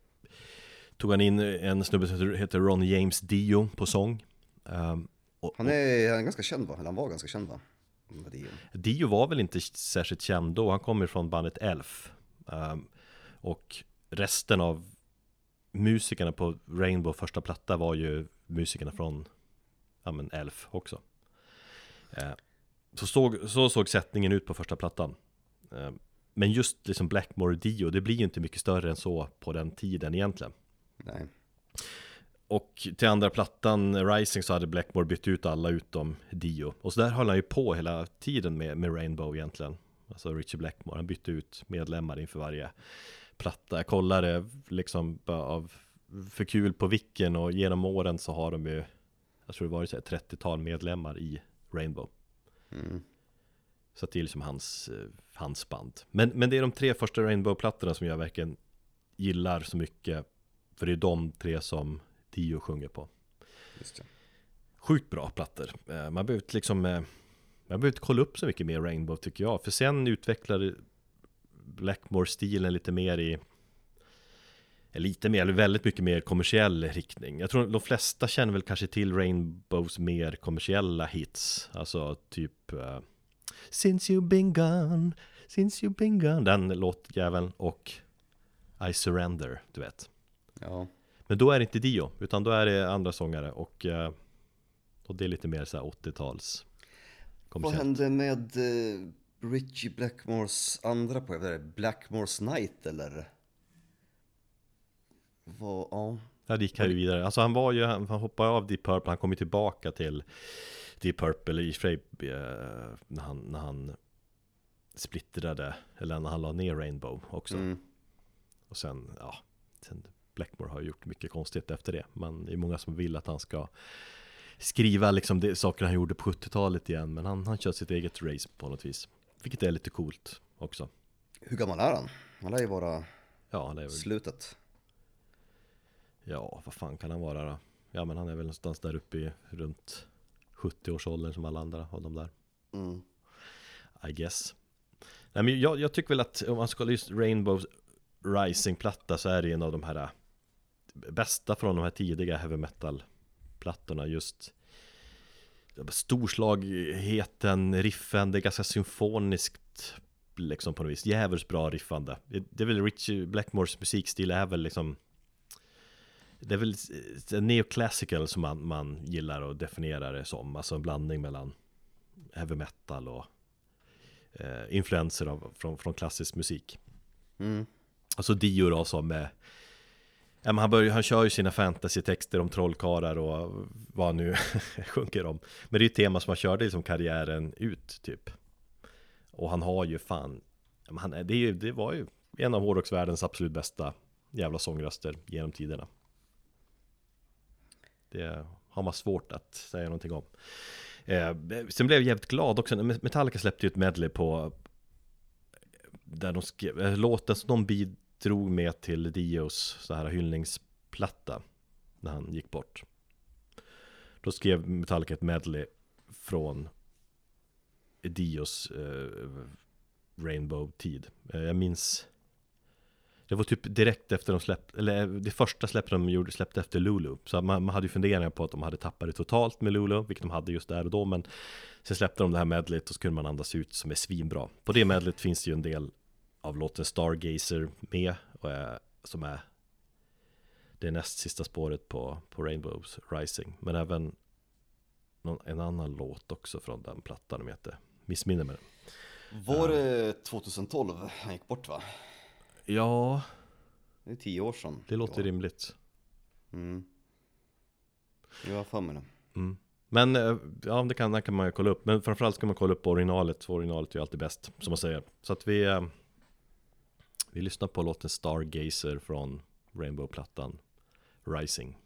tog han in en snubbe som heter- Ron James Dio på sång. Um, och, Han är, han är ganska känd va? Eller han var ganska känd va? Är. Dio var väl inte särskilt känd då, han kommer från bandet Elf. Ehm, och resten av musikerna på Rainbow första platta var ju musikerna från ja, men Elf också. Eh, så, såg, så såg sättningen ut på första plattan. Eh, men just liksom Blackmore och Dio, det blir ju inte mycket större än så på den tiden egentligen. Nej. Och till andra plattan, Rising, så hade Blackmore bytt ut alla utom Dio. Och så där höll han ju på hela tiden med, med Rainbow egentligen. Alltså Richie Blackmore, han bytte ut medlemmar inför varje platta. Jag kollade liksom av för kul på Vicken och genom åren så har de ju, jag tror det varit så här 30-tal medlemmar i Rainbow. Mm. Så att det är liksom hans, eh, hans band. Men, men det är de tre första Rainbow-plattorna som jag verkligen gillar så mycket. För det är de tre som Dio sjunger på. Sjukt bra plattor. Eh, Man behöver inte liksom eh, Man behöver inte kolla upp så mycket mer Rainbow tycker jag. För sen utvecklade Blackmore-stilen lite mer i Lite mer, eller väldigt mycket mer kommersiell riktning. Jag tror de flesta känner väl kanske till Rainbows mer kommersiella hits. Alltså typ eh, Since you've been gone, since you've been gone. Den låtjäveln och I surrender, du vet. Ja. Men då är det inte Dio, utan då är det andra sångare och, eh, och det är lite mer så här 80-tals Vad hände med eh, Richie Blackmores andra på, det, Blackmores Night eller? Vad, ja. Det gick här vidare. Alltså han var ju, han, han hoppade av Deep Purple, han kom ju tillbaka till Deep Purple i sig, eh, när han, när han splittrade, eller när han la ner Rainbow också. Mm. Och sen, ja, sen Blackmore har gjort mycket konstigt efter det. Men det är många som vill att han ska skriva liksom det, saker han gjorde på 70-talet igen Men han, han kör sitt eget race på något vis Vilket är lite coolt också Hur gammal är han? Han lär ju vara Ja, det är väl, slutet. Ja vad fan kan han vara då? Ja men han är väl någonstans där uppe i runt 70-årsåldern som alla andra av de där. Mm. I guess. Nej men jag, jag tycker väl att om man ska just Rainbow Rising-platta så är det en av de här äh, bästa från de här tidiga heavy metal-plattorna. Just Storslagheten, riffen, det är ganska symfoniskt liksom på något vis, jävligt bra riffande. Det det är väl Richie Blackmores musikstil är väl liksom Det är väl eh, neoclassical som man, man gillar att definiera det som, alltså en blandning mellan heavy metal och eh, influenser av, från, från klassisk musik. Mm. Alltså Dio då som men han, börjar, han kör ju sina fantasy-texter om trollkarlar och vad han nu sjunker om. Men det är ju ett tema som han körde liksom karriären ut typ. Och han har ju fan, han, det, är ju, det var ju en av hårdrocksvärldens absolut bästa jävla sångröster genom tiderna. Det har man svårt att säga någonting om. Eh, sen blev jag jävligt glad också, Metallica släppte ju ett medley på Där de skrev, eh, låten som de bidrog med till Dios så här hyllningsplatta När han gick bort Då skrev Metallica ett medley från Dios eh, Rainbow-tid eh, Jag minns det var typ direkt efter de släppte, eller eh, det första släppet de gjorde släppte efter Lulu. Så man, man hade ju funderingar på att de hade tappat det totalt med Lulu, vilket de hade just där och då Men sen släppte de det här medlet och så kunde man andas ut som är svinbra. På det medlet finns det ju en del av låten Stargazer med och är, Som är det näst sista spåret på, på Rainbows Rising. Men även någon, en annan låt också från den plattan de heter. Missminner mig. Var det 2012 han gick bort va? Ja, Det är tio år sedan. det låter rimligt Mm. Jag har för mig det. Mm. Men eh, ja, det kan, det kan man ju kolla upp. Men framförallt ska man kolla upp originalet. för Originalet är ju alltid bäst, som man säger. Så att vi, eh, vi lyssnar på låten Stargazer från Rainbow-plattan Rising.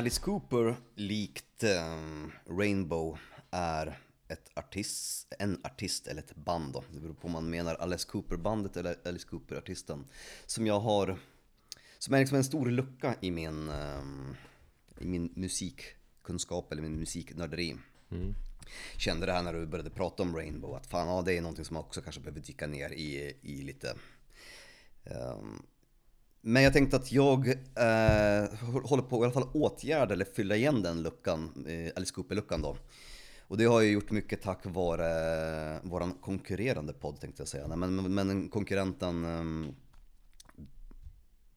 Alice Cooper, likt ehm, Rainbow, är ett artist, en artist eller ett band då. Det beror på om man menar Alice Cooper-bandet eller Alice Cooper-artisten. Som jag har, som är liksom en stor lucka i min, ehm, i min musikkunskap eller min musiknörderi. Kände det här när du började prata om Rainbow, att fan ja, det är någonting som man också kanske behöver dyka ner i, i lite. ehm, men jag tänkte att jag eh, håller på att i alla fall åtgärda eller fylla igen den luckan, eh, Alice Cooper-luckan då. Och det har jag gjort mycket tack vare eh, våran konkurrerande podd tänkte jag säga. Nej, men, men, konkurrenten eh,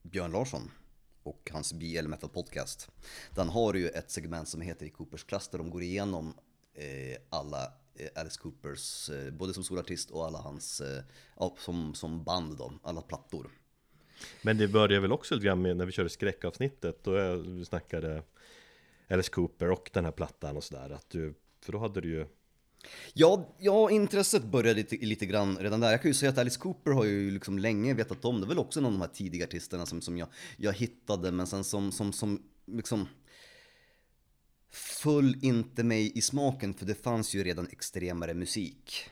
Björn Larsson och hans BL Metal Podcast. Den har ju ett segment som heter I Coopers klass där de går igenom eh, alla eh, Alice Coopers, eh, både som solartist och alla hans, eh, som, som band då, alla plattor. Men det började väl också lite grann med när vi körde skräckavsnittet Då vi snackade Alice Cooper och den här plattan och sådär att du För då hade du ju Ja, ja, intresset började lite, lite grann redan där. Jag kan ju säga att Alice Cooper har ju liksom länge vetat om det. väl också någon av de här tidiga artisterna som, som jag, jag hittade, men sen som, som, som liksom föll inte mig i smaken, för det fanns ju redan extremare musik.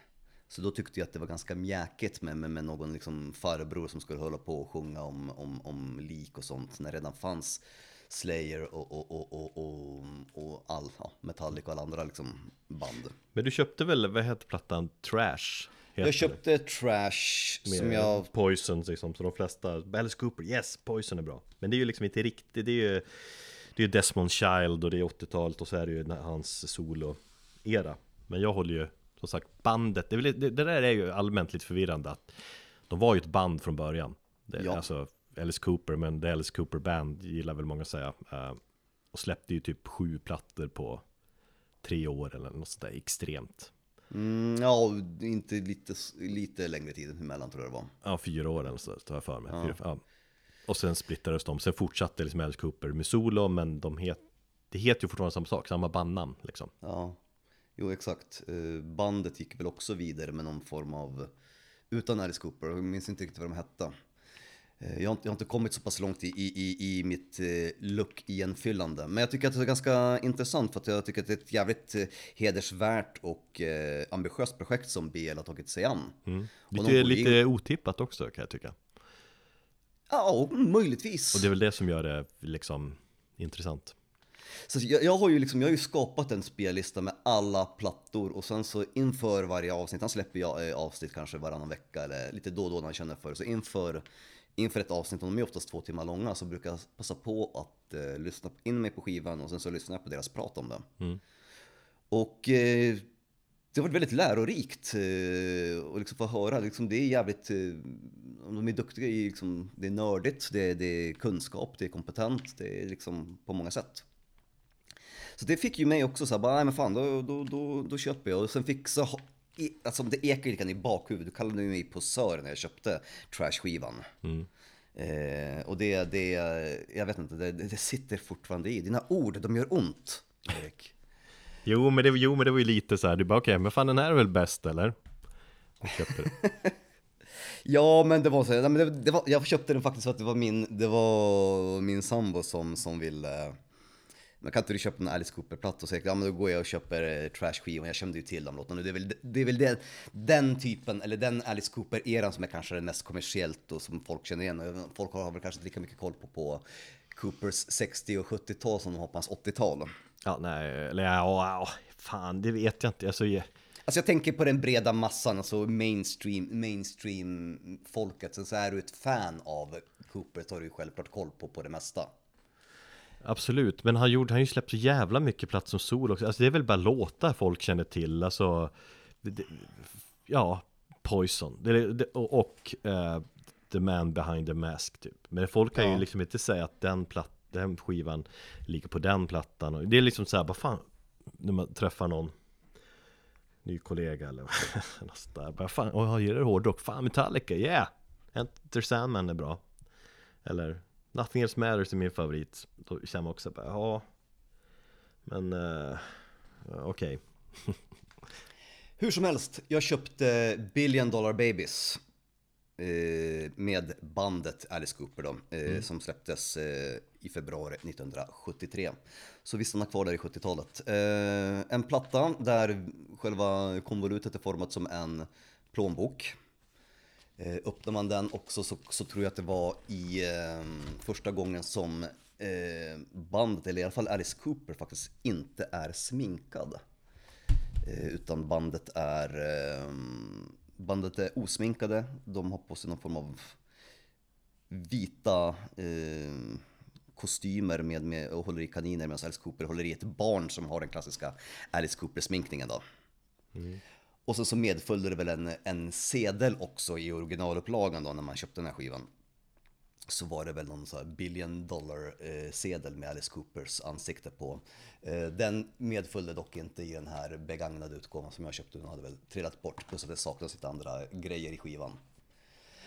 Så då tyckte jag att det var ganska mjäkigt med, med, med någon liksom farbror som skulle hålla på och sjunga om, om, om lik och sånt, när det redan fanns Slayer och, och, och, och, och, och all, ja, Metallica och alla andra liksom band. Men du köpte väl, vad heter plattan? Trash? Jag köpte Trash det. som Med jag... Poison liksom, så de flesta Alice Cooper, yes, Poison är bra Men det är ju liksom inte riktigt, det är ju Det är Desmond Child och det är 80-talet och så är det ju hans solo-era Men jag håller ju, som sagt, bandet det, det, det där är ju allmänt lite förvirrande att De var ju ett band från början det, Ja. Alltså Alice Cooper, men The Alice Cooper Band gillar väl många att säga Eh, Och släppte ju typ sju plattor på tre år eller något sånt där extremt Mm, ja, inte lite, lite längre tid emellan tror jag det var. Ja, fyra år eller så tar jag för mig. Fyra, ja. Och sen splittades de. Sen fortsatte liksom Alice Cooper med solo, men de het, det heter ju fortfarande samma sak, samma bandnamn liksom. Ja, jo exakt. Eh, Bandet gick väl också vidare med någon form av, utan Alice Cooper, jag minns inte riktigt vad de hette. Eh, Jag har inte, jag har inte kommit så pass långt i, i, i, i mitt eh, look igenfyllande. Men jag tycker att det är ganska intressant för att jag tycker att det är ett jävligt hedersvärt och ambitiöst projekt som BL har tagit sig an. Och de Lite, in- otippat också kan jag tycka. Ja, möjligtvis. Och det är väl det som gör det liksom intressant. Så jag, jag har ju liksom, jag har ju skapat en spellista med alla plattor och sen så inför varje avsnitt, han släpper jag eh, avsnitt kanske varannan vecka eller lite då och då när jag känner för det. Så inför, inför ett avsnitt, och de är oftast två timmar långa, så brukar jag passa på att eh, lyssna in mig på skivan och sen så lyssnar jag på deras prat om det. Mm. Och eh, det har varit väldigt lärorikt eh, och liksom få höra, liksom, det är jävligt, eh, de är duktiga i, liksom, det är nördigt, det är, det är kunskap, det är kompetent, det är liksom på många sätt. Så det fick ju mig också så här, bara, nej men fan, då, då, då, då köper jag. Och sen fick så, alltså det ekar lite i bakhuvudet, du kallade mig posör när jag köpte Trash-skivan. Eh, och det, det, jag vet inte, det, det sitter fortfarande i. Dina ord, de gör ont, Erik. Jo men, det, jo, men det var ju lite så här, du bara okej, men fan den här är väl bäst eller? Och köpte det. Ja, men det var så. Det, det var, jag köpte den faktiskt för att det var min, det var min sambo som, som ville men kan inte du köpa en Alice Cooper-platta? Och säga, ja men då går jag och köper eh, Trash-skivan, jag kände ju till de låtarna. Det är väl, det är väl den, den typen, eller den Alice Cooper-eran som är kanske den mest kommersiellt och som folk känner igen. Folk har väl kanske inte lika mycket koll på, på Coopers 60 och 70-tal som de har på hans 80-tal. Ja, nej, eller ja, fan det vet jag inte. Alltså, jag- Alltså jag tänker på den breda massan, alltså mainstream, mainstream-folket. Sen så är du ett fan av Cooper så har du ju självklart koll på, på det mesta. Absolut, men han, gjorde, han har ju släppt så jävla mycket plats som sol också. Alltså det är väl bara låtar folk känner till. Alltså, det, det, ja, Poison det, och, eh, The Man Behind the Mask typ. Men folk kan Ja. ju liksom inte säga att den, platt, den skivan ligger på den plattan. Det är liksom så här, vad fan, när man träffar någon ny kollega eller något sånt där. Bara fan, och jag gillar hårdrock, fan Metallica, yeah! Enter Sandman är bra. Eller Nothing Else Matters är min favorit. Då känner man också bara, ja Men uh, okej Hur som helst, jag köpte Billion Dollar Babies. Eh, med bandet Alice Cooper då, eh, som släpptes i februari 1973. Så vi stannar kvar där i 70-talet. Eh, en platta där själva konvolutet är format som en plånbok. Eh, öppnar man den också så, så tror jag att det var i eh, första gången som eh, bandet, eller i alla fall Alice Cooper faktiskt inte är sminkad. Eh, utan bandet är, eh, bandet är osminkade, de har på sig någon form av vita eh, kostymer med, med, och håller i kaniner medan Alice Cooper håller i ett barn som har den klassiska Alice Cooper-sminkningen då. Mm. Och så, så medföljde det väl en, en sedel också i originalupplagan då när man köpte den här skivan. Så var det väl någon så här billion dollar eh, sedel med Alice Coopers ansikte på. Eh, den medföljde dock inte i den här begagnade utgåvan som jag köpte. Den hade väl trillat bort plus att det saknas lite andra grejer i skivan.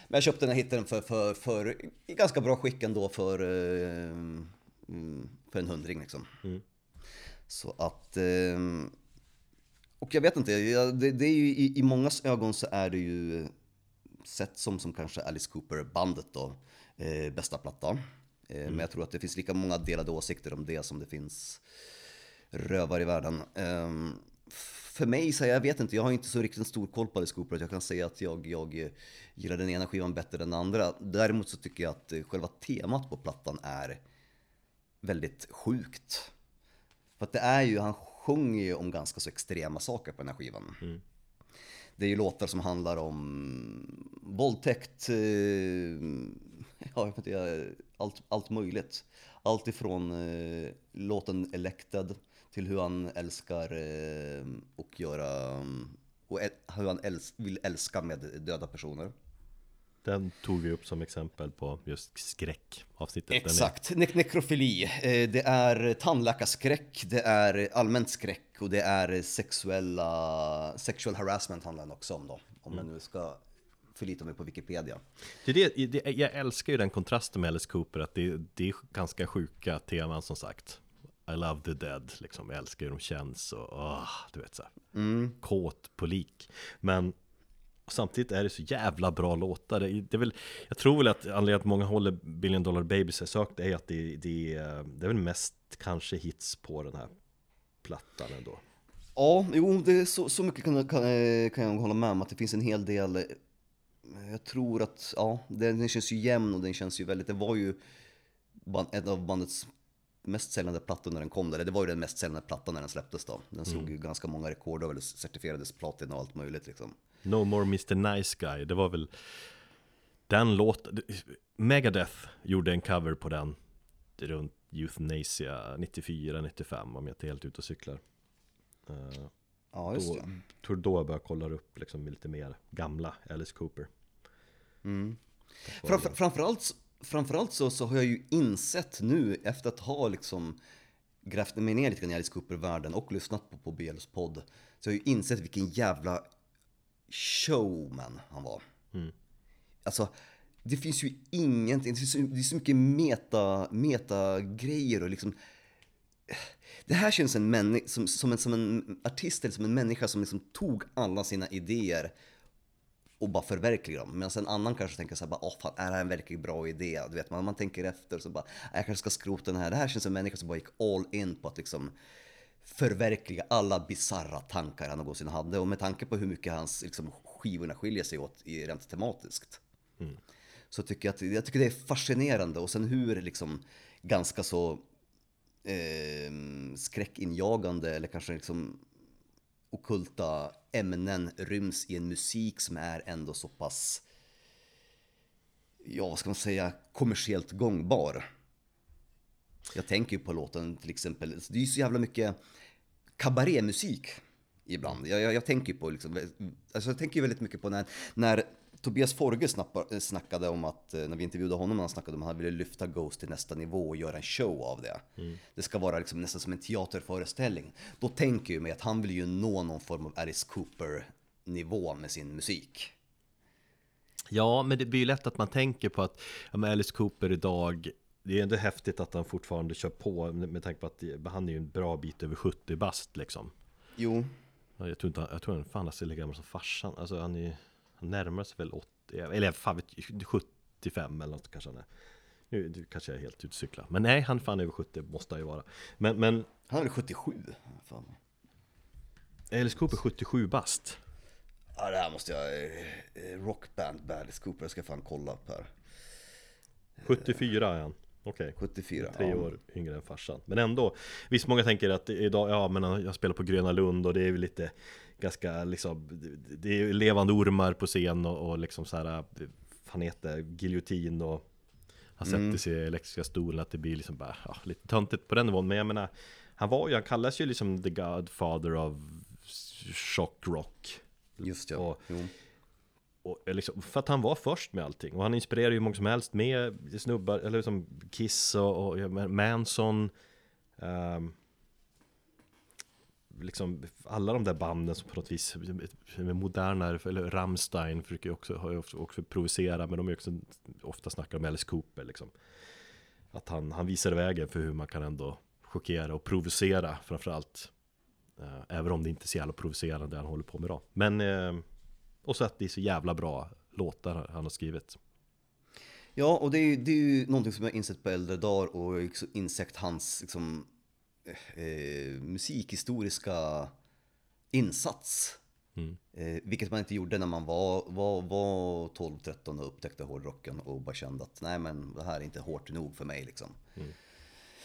Men jag köpte den hittade den för, för, för i ganska bra skick ändå för, eh, mm, för en hundring liksom. Så att... Eh, och jag vet inte, det, det är ju, i, i mångas ögon så är det ju sett som, som kanske Alice Cooper-bandet då, eh, bästa platta. Eh, Men jag tror att det finns lika många delade åsikter om det som det finns rövar i världen. Eh, för mig, så jag vet inte, jag har inte så riktigt stor koll på Alice Cooper att jag kan säga att jag, jag eh, gillar den ena skivan bättre än den andra. Däremot så tycker jag att eh, själva temat på plattan är väldigt sjukt. För att det är ju, han sjunger ju om ganska så extrema saker på den här skivan. Det är ju låtar som handlar om våldtäkt, eh, ja, jag vet inte, allt, allt möjligt. Allt ifrån eh, låten Elected till hur han älskar eh, och göra, och hur han äls- vill älska med döda personer. Den tog vi upp som exempel på just skräckavsnittet. Exakt, ne- nekrofili. Eh, Det är tandläkarskräck, det är allmänt skräck och det är sexuella, sexual harassment handlar den också om då. Om jag nu ska förlita mig på Wikipedia. Det är det, jag älskar ju den kontrasten med Alice Cooper, att det, det är ganska sjuka teman som sagt. I love the dead, liksom. Jag älskar hur de känns och åh, du vet så här. Kåt på lik. Men samtidigt är det så jävla bra låtar. Det, är väl, jag tror väl att anledningen att många håller Billion Dollar Babies är sökt är att det, det, är- det är väl mest kanske hits på den här plattan ändå. Ja, jo, det är så, så mycket kan, kan, kan jag hålla med om att det finns en hel del. eh, Jag tror att, ja, den, den känns ju jämn och den känns ju väldigt, det var ju band, en av bandets mest säljande plattor när den kom, eller det var ju den mest säljande plattan när den släpptes då. Den slog ju ganska många rekord och certifierades platin och allt möjligt liksom. No More Mr Nice Guy, det var väl den låten, Megadeth gjorde en cover på den runt Euthanasia 94-95 om jag inte är helt ute och cyklar. Eh, Ja, just då, det. tror då jag började kolla upp liksom lite mer gamla Alice Cooper. Framför, framförallt, framförallt så, så har jag ju insett nu efter att ha liksom grävt mig ner lite grann i Alice Cooper-världen och lyssnat på, på BLs podd. Så jag har ju insett vilken jävla showman han var. Alltså, det finns ju ingenting, det, finns, det är så mycket meta, meta-grejer och liksom det här känns en männi- som, som, en, som en artist eller som en människa som liksom tog alla sina idéer och bara förverkliga dem. Medan en annan kanske tänker så här, bara, åh fan, är det här en verkligen bra idé? Du vet, man, man tänker efter så bara, "Nej, jag kanske ska skrota den här. Det här känns som en människa som bara gick all in på att liksom förverkliga alla bizarra tankar han någonsin hade. Och med tanke på hur mycket hans liksom, skivorna skiljer sig åt i, rent tematiskt. Så tycker jag, att, jag tycker det är fascinerande. Och sen hur liksom ganska så eh, skräckinjagande eller kanske liksom okulta ämnen ryms i en musik som är ändå så pass, ja vad ska man säga, kommersiellt gångbar. Jag tänker ju på låten till exempel, det är ju så jävla mycket kabarémusik ibland. Jag, jag, jag tänker ju på liksom, alltså jag tänker ju väldigt mycket på när, när Tobias Forge snappar, snackade om att, eh, när vi intervjuade honom, han snackade om att han ville lyfta Ghost till nästa nivå och göra en show av det. Det ska vara liksom nästan som en teaterföreställning. Då tänker jag mig att han vill ju nå någon form av Alice Cooper-nivå med sin musik. Ja, men det blir ju lätt att man tänker på att ja, Alice Cooper idag Det är ändå häftigt att han fortfarande kör på med, tanke på att han är ju en bra bit över 70 bast liksom. Jo, Ja, Jag tror inte han, jag tror han fan är lika gammal som farsan. Alltså han är Han närmar sig väl 80 Eller fan vet jag, 75 eller något kanske han är. Nu kanske jag är helt cyklar. Men nej, han är fan över 70 måste han ju vara. Men, men han är väl 77? Fan. Alice Cooper 77 bast. Ja, det här måste jag... eh, Rockband Alice Cooper, jag ska fan kolla upp här. 74 är han Okej 74. Tre ja. år yngre än farsan Men ändå Visst många tänker att idag Ja men jag spelar på Gröna Lund och det är ju lite Ganska liksom det- är levande ormar på scen och, och liksom så här Fan heter Giljotin och Han sätter sig i elektriska stolen, att det blir liksom bara ja, lite töntigt på den nivån. Men jag menar, han var ju, han kallas ju liksom the godfather of shock rock. Just ja. Och- jo. Och eh, liksom, för att han var först med allting. Och han inspirerar ju många som helst med snubbar, eller som Kiss och, och Manson. um, liksom alla de där banden som på något vis eh, är eller Rammstein försöker ju också, har ju också, också provocera, men de är ju också ofta snackar om Alice Cooper liksom. Att han, han visar vägen för hur man kan ändå chockera och provocera framförallt. Uh, även om det inte är så jävla provocerande det han håller på med idag. Men uh, och så att det är så jävla bra låtar han har skrivit. Ja, och det är, det är ju någonting som jag insett på äldre dagar och insett hans liksom, eh, musikhistoriska insats. Mm. Eh, vilket man inte gjorde när man var, var, var 12-13 och upptäckte hårdrocken och bara kände att nej men det här är inte hårt nog för mig liksom.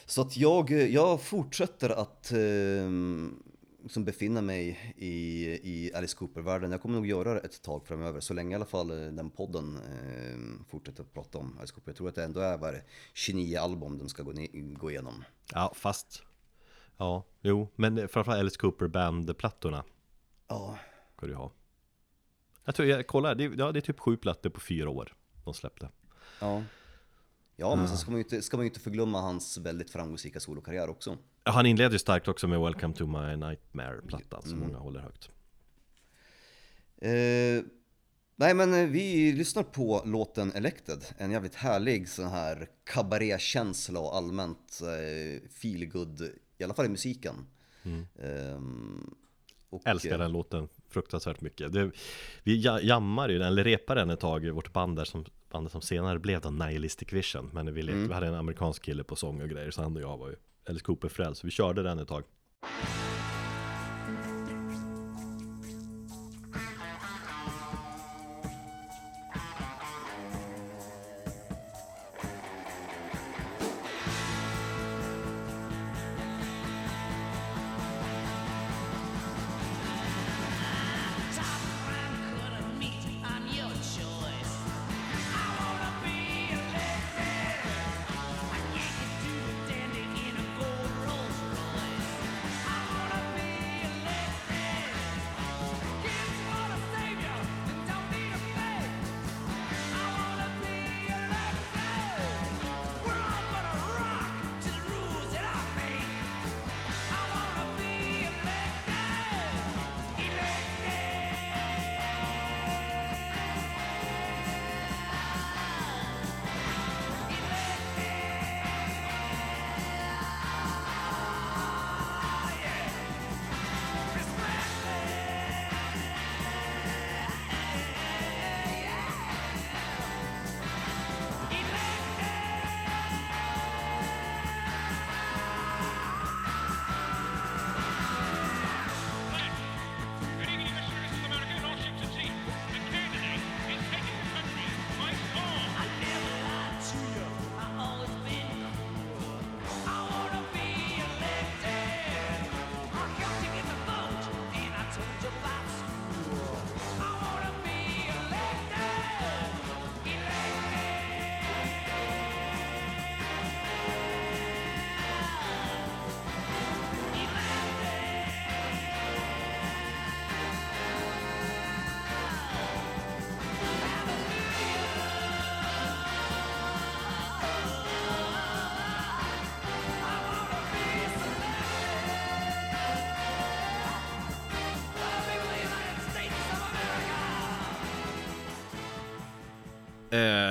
Så att jag, jag fortsätter att eh, som befinna mig i, i Alice Cooper-världen. Jag kommer nog göra det ett tag framöver, så länge i alla fall eh, den podden eh, fortsätter att prata om Alice Cooper. Jag tror att det ändå är vad är det, 29 album den ska gå, gå igenom. Ja, fast Ja, jo, men framförallt Alice Cooper Band-plattorna Ja, ska du ha Jag tror, jag kollar, det, ja, det är typ sju plattor på fyra år de släppte ja. Ja, men sen ska man ju inte, ska man inte förglömma hans väldigt framgångsrika solokarriär också. Han inleder ju starkt också med Welcome to my nightmare-plattan som många håller högt. Eh, nej men eh, vi lyssnar på låten Elected, en jävligt härlig sån här kabarékänsla och allmänt eh, feelgood, i alla fall i musiken. Ehm, och, Älskar eh, den låten fruktansvärt mycket. Det, Vi ja- jammar ju den, eller repade den ett tag i vårt band där som Bandet som senare blev då Nihilistic Vision. Men vi, lekte, vi hade en amerikansk kille på sång och grejer Så han och jag var ju Alice Cooper frälst Så vi körde den ett tag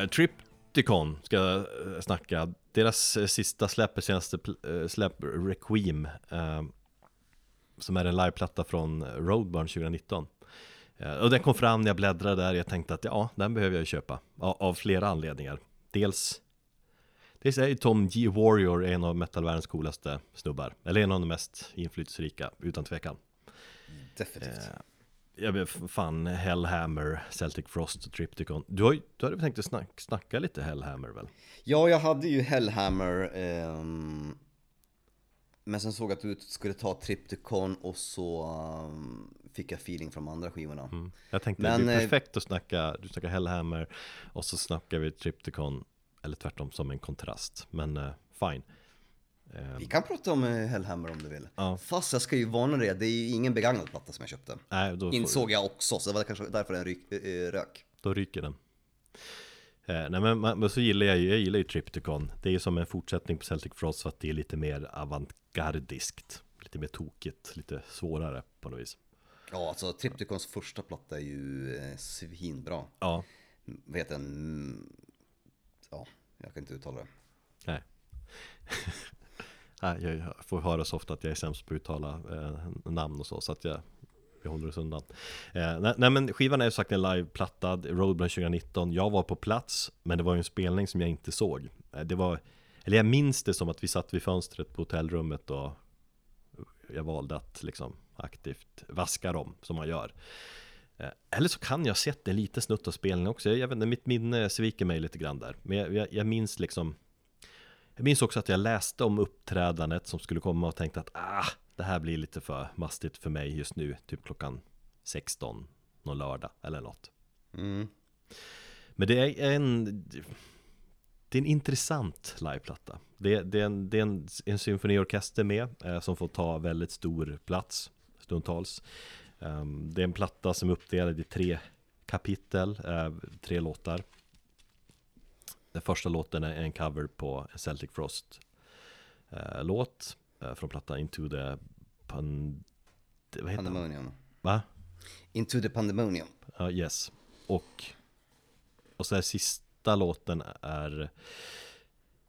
Eh, Triptychon ska jag eh, snacka. Deras eh, sista släpp, senaste eh, släpp, Requiem eh, Som är en liveplatta från Roadburn 2019 eh, Och den kom fram när jag bläddrade där. Jag tänkte att ja, den behöver jag köpa. Av, av flera anledningar. Dels Dels är ju Tom G. Warrior en av metalvärldens coolaste snubbar. Eller en av de mest inflytelserika, utan tvekan. Definitivt. Eh, Jag vet fan, Hellhammer, Celtic Frost, Triptychon Du har du hade tänkt att snack, snacka lite Hellhammer väl? Ja, jag hade ju Hellhammer. ehm, men sen såg jag att du skulle ta Triptychon och så ehm, fick jag feeling från de andra skivorna. Mm. Jag tänkte Men, det är eh, perfekt att snacka, du snackar Hellhammer och så snackar vi Triptychon Eller tvärtom som en kontrast. Men eh, fine. Vi kan prata om eh, Hellhammer om du vill. Ja. Fast jag ska ju varna dig, det är ju ingen begagnad platta som jag köpte. Nej, då, Insåg jag också, så det var kanske därför den ryk, eh, rök. då ryker den. Eh, nej men, men så gillar jag ju, jag gillar ju Triptychon. Det är ju som en fortsättning på Celtic Frost för att det är lite mer avantgardiskt. Lite mer tokigt, lite svårare på något vis. Ja, alltså Triptychons första platta är ju eh, svinbra. Ja, Vad heter den? Mm, Ja, jag kan inte uttala det. nej. jag får höra så ofta att jag är sämst på att uttala eh, namn och så, så att jag jag håller oss undan. Eh, nej, nej men skivan är ju sagt en liveplattad. Roadburn 2019. Jag var på plats, men det var ju en spelning som jag inte såg. Eh, det var, eller jag minns det som att vi satt vid fönstret på hotellrummet och jag valde att liksom aktivt vaska dem som man gör. Eh, eller så kan jag ha sett en liten snutt av spelningen också. Jag vet inte, mitt minne sviker mig lite grann där. Men jag, jag, jag minns liksom jag minns också att jag läste om uppträdandet som skulle komma och tänkte att ah, det här blir lite för mastigt för mig just nu. Typ klockan 16 någon lördag eller något. Mm. Men det är en Det är en intressant liveplatta Det, det är, en, det är en, en symfoniorkester med eh, Som får ta väldigt stor plats Stundtals Ehm, Det är en platta som är uppdelad i tre kapitel eh, Tre låtar Den första låten är en cover på en Celtic Frost eh, Låt eh, Från plattan Into the Pan... Vad heter den? Pandemonium. Va? Into the Pandemonium. Ja, yes. Och, och så här sista låten är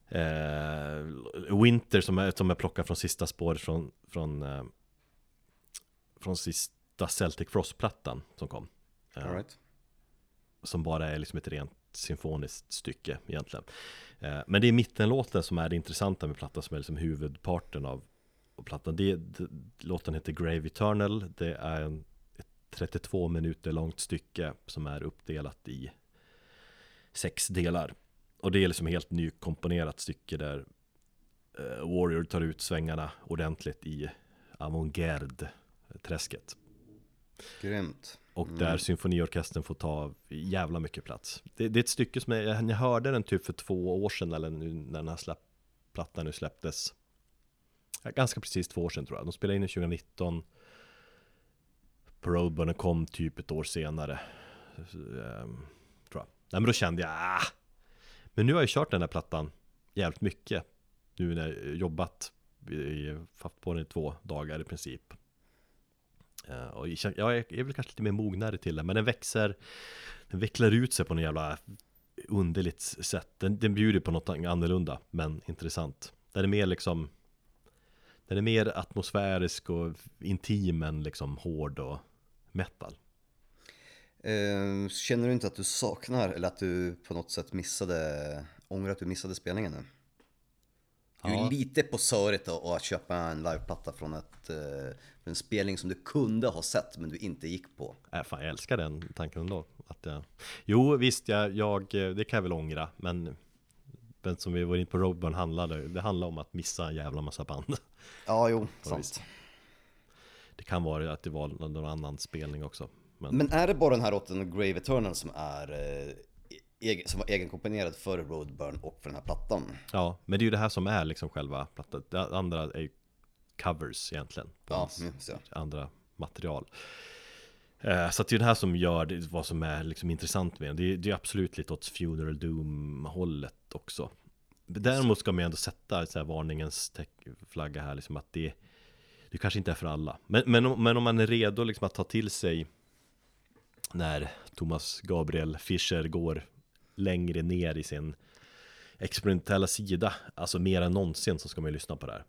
eh, Winter som är, som är plockad från sista spåret från, från, eh, från sista Celtic Frost-plattan som kom. Eh, All right. Som bara är liksom ett rent symfoniskt stycke egentligen. Eh, men det är mittenlåten som är det intressanta med plattan som är liksom huvudparten av, av plattan. Det, det, låten heter Grave Eternal. Det är en, ett 32 minuter långt stycke som är uppdelat i sex delar. Och det är liksom helt nykomponerat stycke där eh, Warrior tar ut svängarna ordentligt i avantgarde-träsket. Grymt. Och Mm. där symfoniorkestern får ta jävla mycket plats. Det, det är ett stycke som jag, jag hörde den typ för två år sedan eller nu när den här släpp, plattan nu släpptes. Ganska precis två år sedan tror jag. De spelade in den 2019. På Roadburner kom typ ett år senare. Ehm, tror jag. Nej men då kände jag ah! Men nu har jag kört den här plattan jävligt mycket. Nu när jag jobbat. Haft på den i två dagar i princip. Eh, och jag är, väl kanske lite mer mognare till det, men den växer Den vecklar ut sig på något jävla underligt sätt. Den, den bjuder på något annorlunda, men intressant. Den är mer liksom Den är mer atmosfärisk och intim än liksom hård och metal. Ehm, känner du inte att du saknar, eller att du på något sätt missade, ångrar att du missade spelningen nu? Du är Ja. lite på söret att, att köpa en liveplatta från ett, eh, en spelning som du kunde ha sett men du inte gick på. Äh, fan, jag älskar den tanken ändå att jag... Jo visst, jag, jag, det kan jag väl ångra Men men som vi var inne på Roadburn handlade Det handlar om att missa en jävla massa band Ja, jo, sant. visst. Det kan vara att det var någon annan spelning också Men, Men är det bara den här låten Grave Eternal som är eh, egen, som var egenkomponerad för Roadburn och för den här plattan? Ja, men det är ju det här som är liksom själva plattan. Det andra är ju covers egentligen. Ja, mm, så. andra material. Eh, Så det är det här som gör det, vad som är liksom intressant med den. Det är, det är absolut lite åt Funeral Doom hållet också. Däremot ska man ju ändå sätta så här varningens flagga här liksom att det Det kanske inte är för alla. Men, men, om, men om man är redo liksom att ta till sig När Thomas Gabriel Fischer går längre ner i sin experimentella sida Alltså mer än någonsin så ska man ju lyssna på det här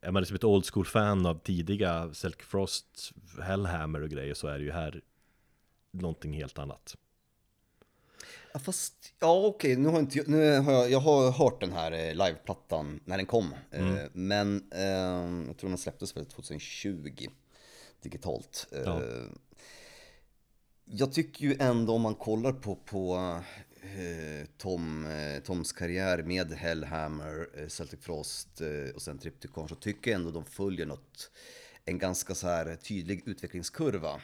är man liksom ett old school fan av tidiga Celtic Frost, Hellhammer och grejer så är det ju här någonting helt annat. Ja, fast, ja okej, nu har inte nu har jag, jag har hört den här eh, liveplattan när den kom. Eh, men eh, jag tror den släpptes väl 2020 digitalt. Eh, Ja. Jag tycker ju ändå om man kollar på, på eh, Tom, eh, Toms karriär med Hellhammer, eh, Celtic Frost eh, och sen Triptychon så tycker jag ändå de följer något, en ganska så här tydlig utvecklingskurva.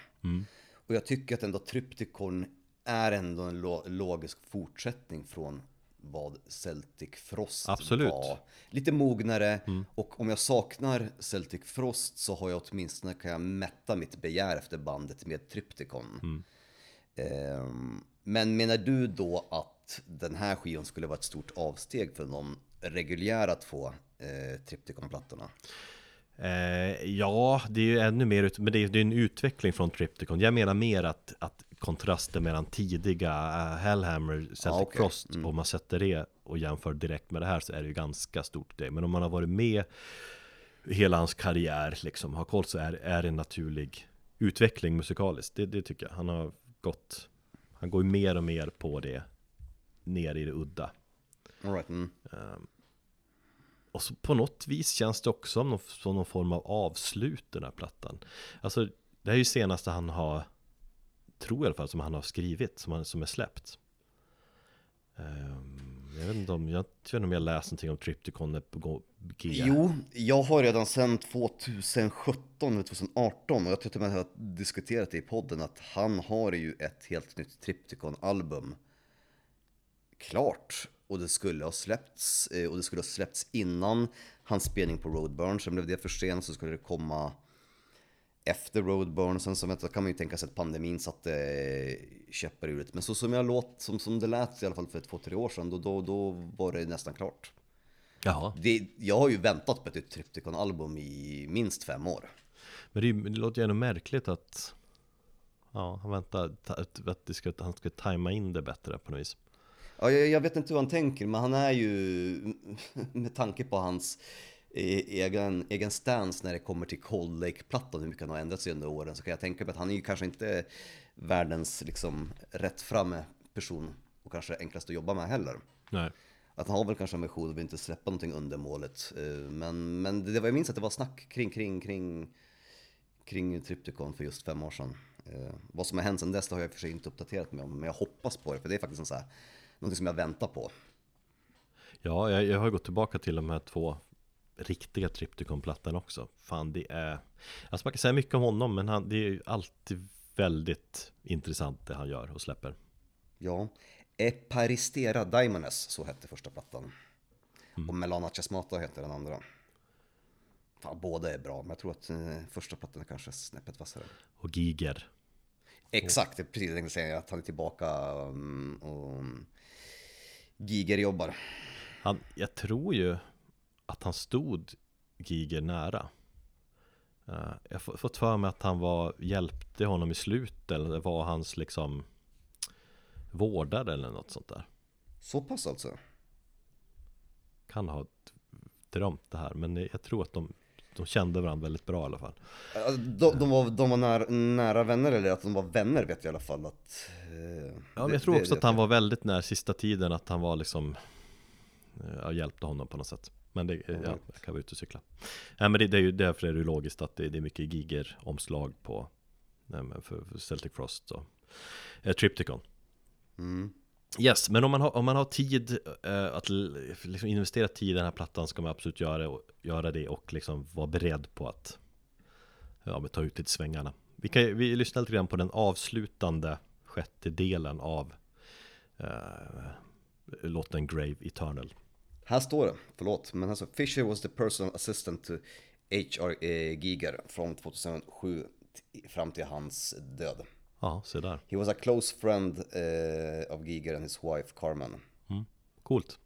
Och jag tycker att ändå Triptychon är ändå en lo- logisk fortsättning från vad Celtic Frost Absolut. var. Lite mognare och om jag saknar Celtic Frost så har jag åtminstone kan jag mätta mitt begär efter bandet med Trypticon. Ehm, men menar du då att den här skivan skulle vara ett stort avsteg för de reguljära två eh, Tripticon-plattorna? Eh, ja, det är ju ännu mer, ut, men det är, det är en utveckling från Tripticon. Jag menar mer att, att kontrasten mellan tidiga uh, Hellhammer, Celtic Ah, okej. Frost, om man sätter det och jämför direkt med det här så är det ju ganska stort det. Men om man har varit med hela hans karriär, liksom, har koll så är, är det en naturlig utveckling musikaliskt. Det, det tycker jag. Han har gått, han går ju mer och mer på det, ner i det udda. All right, mm. Och så på något vis känns det också som någon, som någon form av avslut den här plattan. Alltså det här är ju senaste han har, tror jag i alla fall, som han har skrivit, som, han, som är släppt. Ehm, jag vet inte om, jag vet inte om jag läst någonting om Tripticon på G. Jo, jag har redan sedan 2017 eller 2018 och jag tror till och med att jag har diskuterat det i podden att han har ju ett helt nytt Tripticon-album klart och det skulle ha släppts eh, och det skulle ha släppts innan hans spelning på Roadburn. Sen blev det för sent så skulle det komma efter Roadburn. Sen så kan man ju tänka sig att pandemin satte eh, käppar i hjulet. Men så som jag låt, som, som det lät i alla fall för två, tre år sedan, då, då, då var det nästan klart. Jaha, Det, jag har ju väntat på ett nytt Tripticon-album i minst fem år. men det, det låter ju ändå märkligt att Ja, han väntar ta- att, det ska, han ska tajma in det bättre på något vis. Ja, jag, jag vet inte hur han tänker, men han är ju, med tanke på hans egen, egen stance när det kommer till Cold Lake-plattan, hur mycket han har ändrat sig under åren, så kan jag tänka mig att han är ju kanske inte världens liksom rättframme person och kanske enklast att jobba med heller. Nej. Att han har väl kanske ambition att inte släppa någonting under målet. eh, Men, men det, det var, jag minns att det var snack kring, kring, kring, kring Tripticon för just fem år sedan. Eh, vad som har hänt sedan dess det har jag för sig inte uppdaterat mig om, men jag hoppas på det, för det är faktiskt en så här, någonting som jag väntar på. Ja, jag, jag har gått tillbaka till de här två riktiga Tripticon-plattorna också. Fan, det är... Alltså man kan säga mycket om honom, men han, det är ju alltid väldigt intressant det han gör och släpper. Ja, Eparistera Daimones, så hette första plattan. Och Melana Chesmata heter den andra. Fan, båda är bra, men jag tror att eh, första plattan är kanske snäppet vassare. Och Giger. Exakt, det är precis det jag tänkte säga, att han är tillbaka um, och Giger jobbar. Han, jag tror ju att han stod Giger nära. Eh, jag har fått för mig att han var, hjälpte honom i slutet, eller det var hans liksom vårdare eller något sånt där. Så pass alltså? Kan ha drömt det här, men jag tror att de, de kände varandra väldigt bra i alla fall. Ja, De, de var, de var nära, nära vänner, eller att de var vänner vet jag i alla fall att... eh, Ja, det- men jag tror det också vet att han jag. var väldigt nära sista tiden, att han var liksom eh, Ja, hjälpte honom på något sätt Men det, ja, jag kan vara ute och cykla Nej men det, det är ju därför är det ju logiskt att det, det är mycket giger-omslag på nej, för, för Celtic Frost och eh, Tripticon Mm. Yes, men om man har, om man har tid eh, att liksom investera tid i den här plattan ska man absolut göra, och, göra det och liksom vara beredd på att ja, ta ut lite svängarna. Vi, kan, vi lyssnar lite grann på den avslutande sjätte delen av eh, låten Grave Eternal. Här står det, förlåt, men alltså Fisher was the personal assistant to H.R. eh, Giger från 2007 t- fram till hans död. Ja, se där. He was a close friend eh, of Giger and his wife Carmen. Coolt.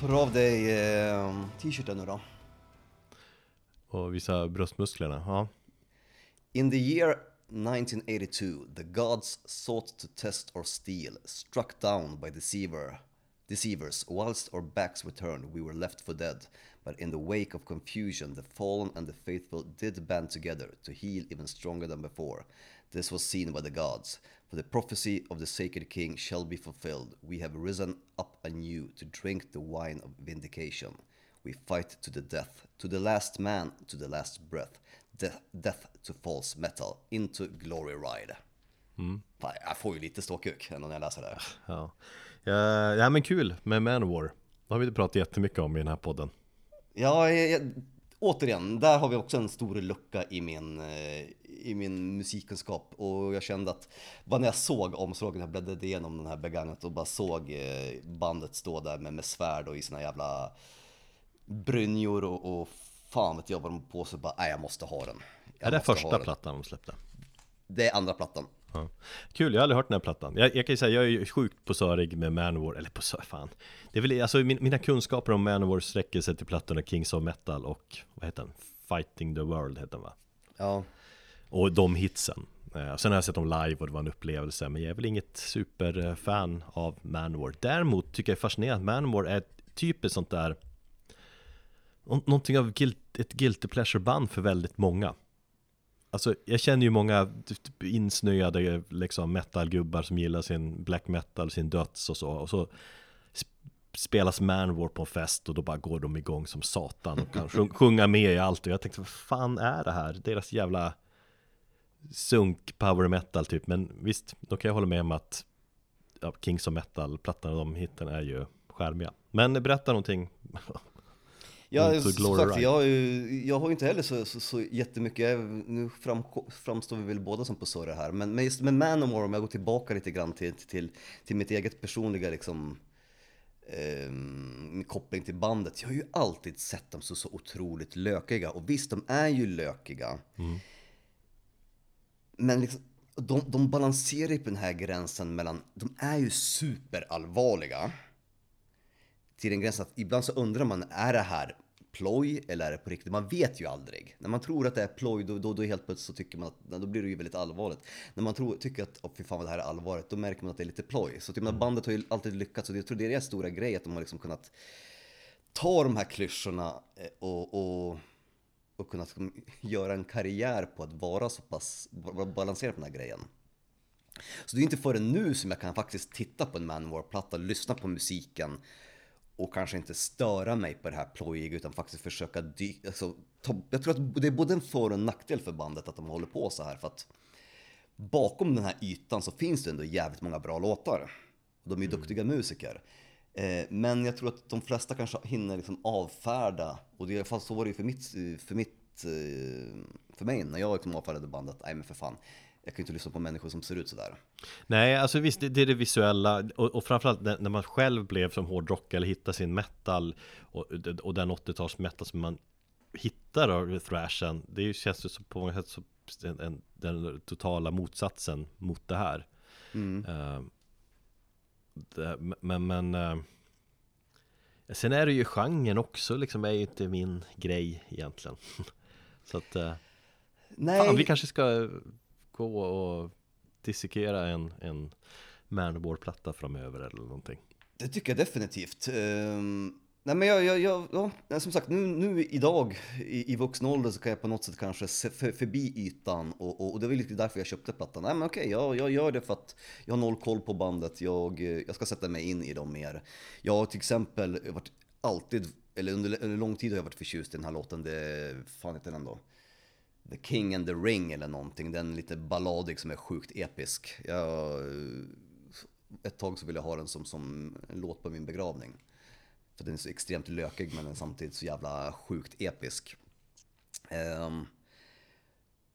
Tar av dig eh, t-shirten nu då? Och visa bröstmusklerna, ja. In the year 1982, the gods sought to test our steel, struck down by deceiver, deceivers. Whilst our backs were turned, we were left for dead. But in the wake of confusion, the fallen and the faithful did band together to heal even stronger than before. This was seen by the gods. For the prophecy of the sacred king shall be fulfilled. We have risen up anew to drink the wine of vindication. We fight to the death, to the last man, to the last breath. Death, death to false metal, into glory ride. Fan, jag får ju lite ståkuk när jag läser det här. Ja, ja men kul med Manowar. Det har vi inte pratat jättemycket om i den här podden. Ja, jag, jag, återigen, där har vi också en stor lucka i min, eh, i min musikkunskap. Och jag kände att bara när jag såg omslaget, jag bläddrade igenom den här begagnat och bara såg eh, bandet stå där med, med svärd och i sina jävla brynjor och, och fan vet jag vad de på sig. Bara, nej jag måste ha den. Jag är det första plattan de släppte? Det är andra plattan. Ja. Kul, jag har aldrig hört den här plattan. Jag, jag kan ju säga, jag är ju sjukt posörig med Manowar, eller posör, fan. Det är väl, alltså min, mina kunskaper om Manowar sträcker sig till plattorna Kings of Metal och, vad heter den? Fighting the World heter den va? Ja, Och de hitsen. Eh, Sen har jag sett dem live och det var en upplevelse, men jag är väl inget superfan av Manowar. Däremot tycker jag är fascinerande att Manowar är typiskt sånt där nå- Någonting av guilt, ett guilty pleasure-band för väldigt många Alltså jag känner ju många typ insnöade liksom metalgubbar som gillar sin black metal, sin döds och så. Och så spelas Manwar på en fest och då bara går de igång som satan och kan sjunga med i allt. Och jag tänkte, vad fan är det här? Deras jävla sunk power metal typ. Men visst, då kan jag hålla med om att ja, Kings of Metal, plattan och de hitten är ju skärmiga. Men berätta någonting. Ja, som sagt, jag, har ju- jag har ju inte heller så, så, så jättemycket, nu fram, framstår vi väl båda som posörer här, men, men just med Manowar, om jag går tillbaka lite grann till, till, till mitt eget personliga liksom, ehm, koppling till bandet. Jag har ju alltid sett dem så, så otroligt lökiga, och visst, de är ju lökiga. Men liksom, de, de balanserar ju på den här gränsen mellan, de är ju superallvarliga till den gränsen att ibland så undrar man, är det här ploj eller är det på riktigt? Man vet ju aldrig. När man tror att det är ploj, då, då, då helt plötsligt så tycker man att, då blir det ju väldigt allvarligt. När man tror, tycker att, oh, fy fan vad det här är allvarligt, då märker man att det är lite ploj. Så typ, Mm. bandet har ju alltid lyckats och jag tror det är deras stora grej att de har liksom kunnat ta de här klyschorna eh, och, och, och kunnat liksom göra en karriär på att vara så pass balanserad på den här grejen. Så det är inte förrän nu som jag kan faktiskt titta på en Manowar-platta, lyssna på musiken och kanske inte störa mig på det här plojiga utan faktiskt försöka dyka, alltså, ta, jag tror att det är både en för och en nackdel för bandet att de håller på så här för att bakom den här ytan så finns det ändå jävligt många bra låtar. De är ju duktiga musiker. Eh, men jag tror att de flesta kanske hinner liksom avfärda, och det, fast så var det ju för mitt, för mitt, eh, för mig när jag liksom avfärdade bandet, nej men för fan, jag kan ju inte lyssna på människor som ser ut sådär. Nej, alltså visst, det, det är det visuella och, och framförallt när, när man själv blev som hårdrockare eller hittade sin metal och, och den 80-tals metal som man hittar av thrashen, det ju- känns ju så på många sätt som en, en, den totala motsatsen mot det här. Eh, det, men, men eh, sen är det ju genren också liksom, är ju inte min grej egentligen. så att, eh, Nej, Fan, vi kanske ska gå och dissekera en, en Manowar-platta framöver eller någonting. Det tycker jag definitivt. Ehm, nej men jag, jag, jag ja, som sagt, nu, nu idag i, i vuxen ålder så kan jag på något sätt kanske se för, förbi ytan och, och, och det var lite därför jag köpte plattan. Nej men okej, jag, jag gör det för att jag har noll koll på bandet, jag, jag ska sätta mig in i dem mer. Jag har till exempel varit alltid, eller under, under lång tid har jag varit förtjust i den här låten, det, fan heter den då? The King and the Ring eller någonting, den lite balladig som är sjukt episk. Jag, ett tag så ville jag ha den som, som en låt på min begravning. För den är så extremt lökig men den är samtidigt så jävla sjukt episk. Ehm,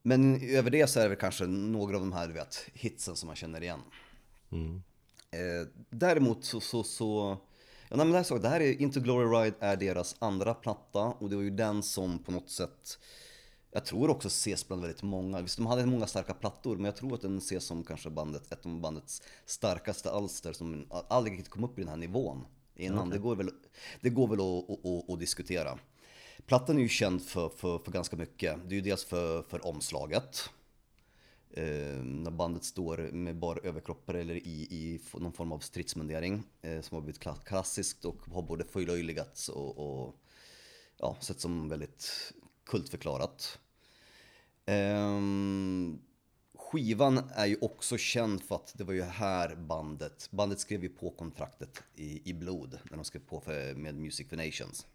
men över det så är det kanske några av de här du vet, hitsen som man känner igen. Eh, däremot så, så, så ja, nej, men det, här, så, det här är Into Glory Ride är deras andra platta och det var ju den som på något sätt jag tror också ses bland väldigt många, visst de hade många starka plattor men jag tror att den ses som kanske bandet, ett av bandets starkaste alster som aldrig riktigt kom upp i den här nivån innan. Det går väl, det går väl att, att, att, att diskutera. Plattan är ju känd för, för, för ganska mycket. Det är ju dels för, för omslaget. Eh, när bandet står med bara överkroppar eller i, i någon form av stridsmundering. Eh, som har blivit kla- klassiskt och har både förlöjligats och, och ja, sett som väldigt kultförklarat. Ehm, skivan är ju också känd för att det var ju här bandet, bandet skrev ju på kontraktet i, i blod när de skrev på för, med Music for Nations.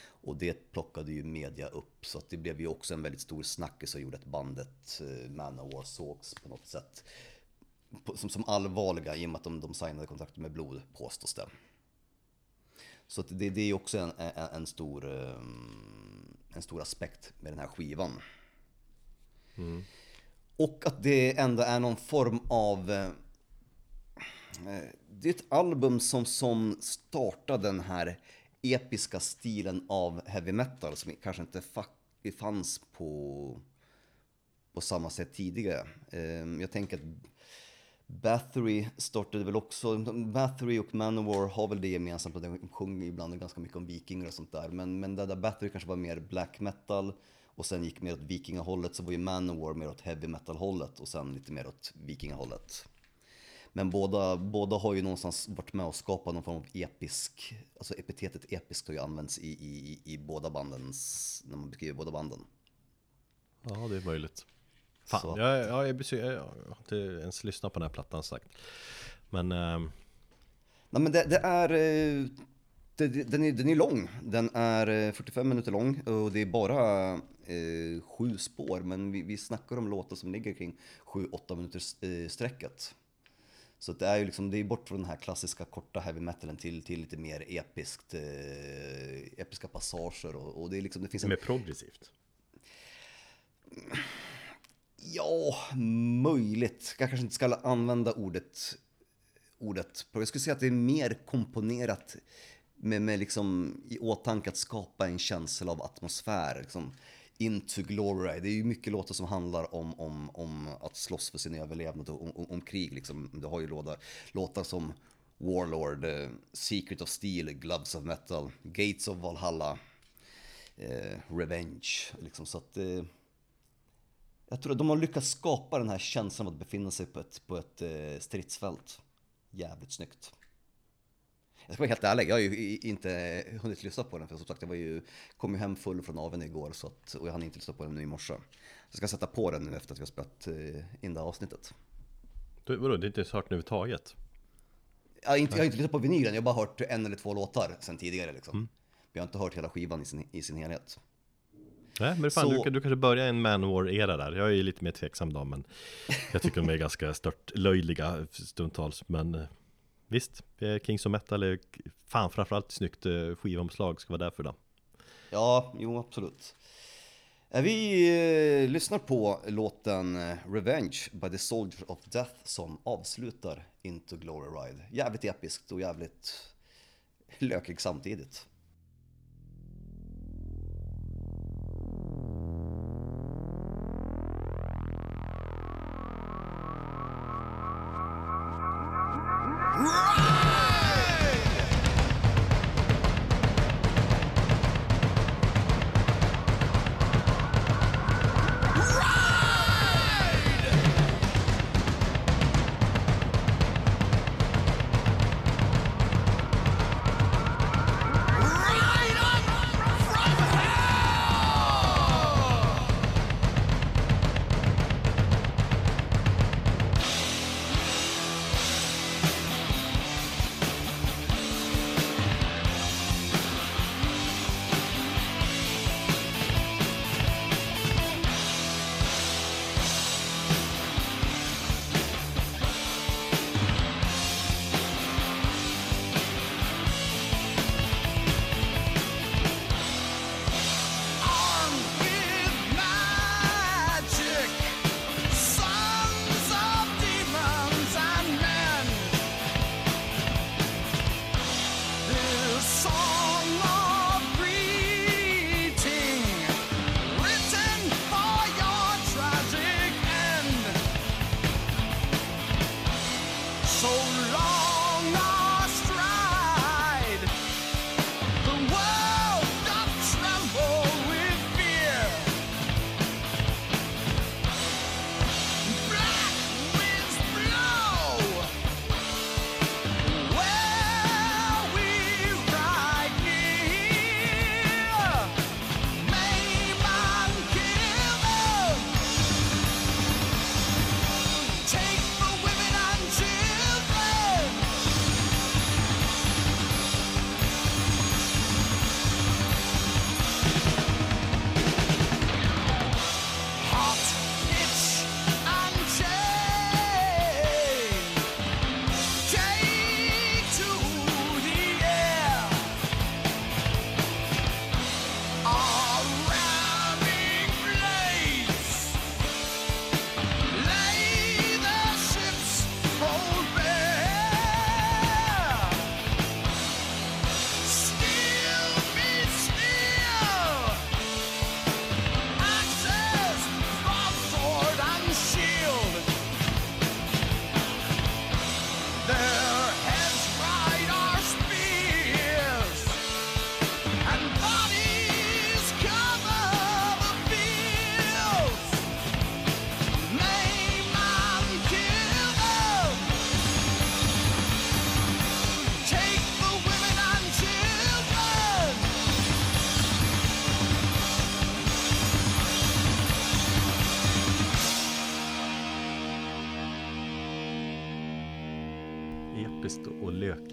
Och det plockade ju media upp så att det blev ju också en väldigt stor snackis och gjorde att bandet eh, Manowar sågs på något sätt som, som allvarliga i och med att de, de signade kontraktet med blod påstås det. Så att det, det är också en, en, en, stor, ehm, en stor aspekt med den här skivan. Mm. Och att det ändå är någon form av... Eh, eh, Det är ett album som, som startar den här episka stilen av heavy metal som kanske inte fanns på, på samma sätt tidigare. Eh, Jag tänker att Bathory startade väl också, Bathory och Manowar har väl det gemensamt att de sjunger ibland ganska mycket om vikingar och sånt där. Men, men där, där Bathory kanske var mer black metal och sen gick mer åt vikingahållet så var ju Manowar mer åt heavy metal hållet och sen lite mer åt vikingahållet. Men båda, båda har ju någonstans varit med och skapat någon form av episk, alltså epitetet episk har ju använts i, i, i båda bandens, när man beskriver båda banden. Ja, det är möjligt. Fan, Så- jag, jag, jag, besy- jag har inte ens lyssnat på den här plattan sagt. Men ehm, Nej men det, det är, eh, det, den är, den är lång. Den är eh, 45 minuter lång och det är bara eh, sju spår. Men vi, vi snackar om låtar som ligger kring 7-8 minuters eh, sträcket. Så det är ju liksom, det är bort från den här klassiska korta heavy metalen till, till lite mer episkt, eh, episka passager och, och det är liksom, det finns en mer progressivt. Ja, möjligt. Jag kanske inte ska använda ordet, ordet. Jag skulle säga att det är mer komponerat med, med liksom i åtanke att skapa en känsla av atmosfär. Liksom, Into Glory. Det är ju mycket låtar som handlar om, om, om att slåss för sin överlevnad och om, om, om krig. Liksom. Du har ju låtar, låtar som Warlord, eh, Secret of Steel, Gloves of Metal, Gates of Valhalla, eh, Revenge. Liksom, så att, eh, jag tror att de har lyckats skapa den här känslan av att befinna sig på ett, på ett eh, stridsfält. Jävligt snyggt. Jag ska vara helt ärlig, jag har ju inte hunnit lyssna på den för som sagt jag var ju, kom ju hem full från aveln igår så att, och jag hann inte lyssna på den nu i morse. Så jag ska sätta på den nu efter att vi har spelat eh, in det här avsnittet. Du, vadå, det är inte hört den överhuvudtaget? Jag har, inte, jag har inte lyssnat på vinylen, jag har bara hört en eller två låtar sen tidigare liksom. Jag har inte hört hela skivan i sin, i sin helhet. Nej, men fan, Så- du, du kanske börjar en Manowar-era där. Jag är ju lite mer tveksam då, men jag tycker de är ganska stört löjliga stundtals. Men eh, visst, eh, Kings of Metal är fan framförallt snyggt eh, skivomslag ska vara därför då. Ja, jo absolut. Vi eh, lyssnar på låten eh, Revenge by the Soldier of Death som avslutar Into Glory Ride. Jävligt episkt och jävligt lökig samtidigt.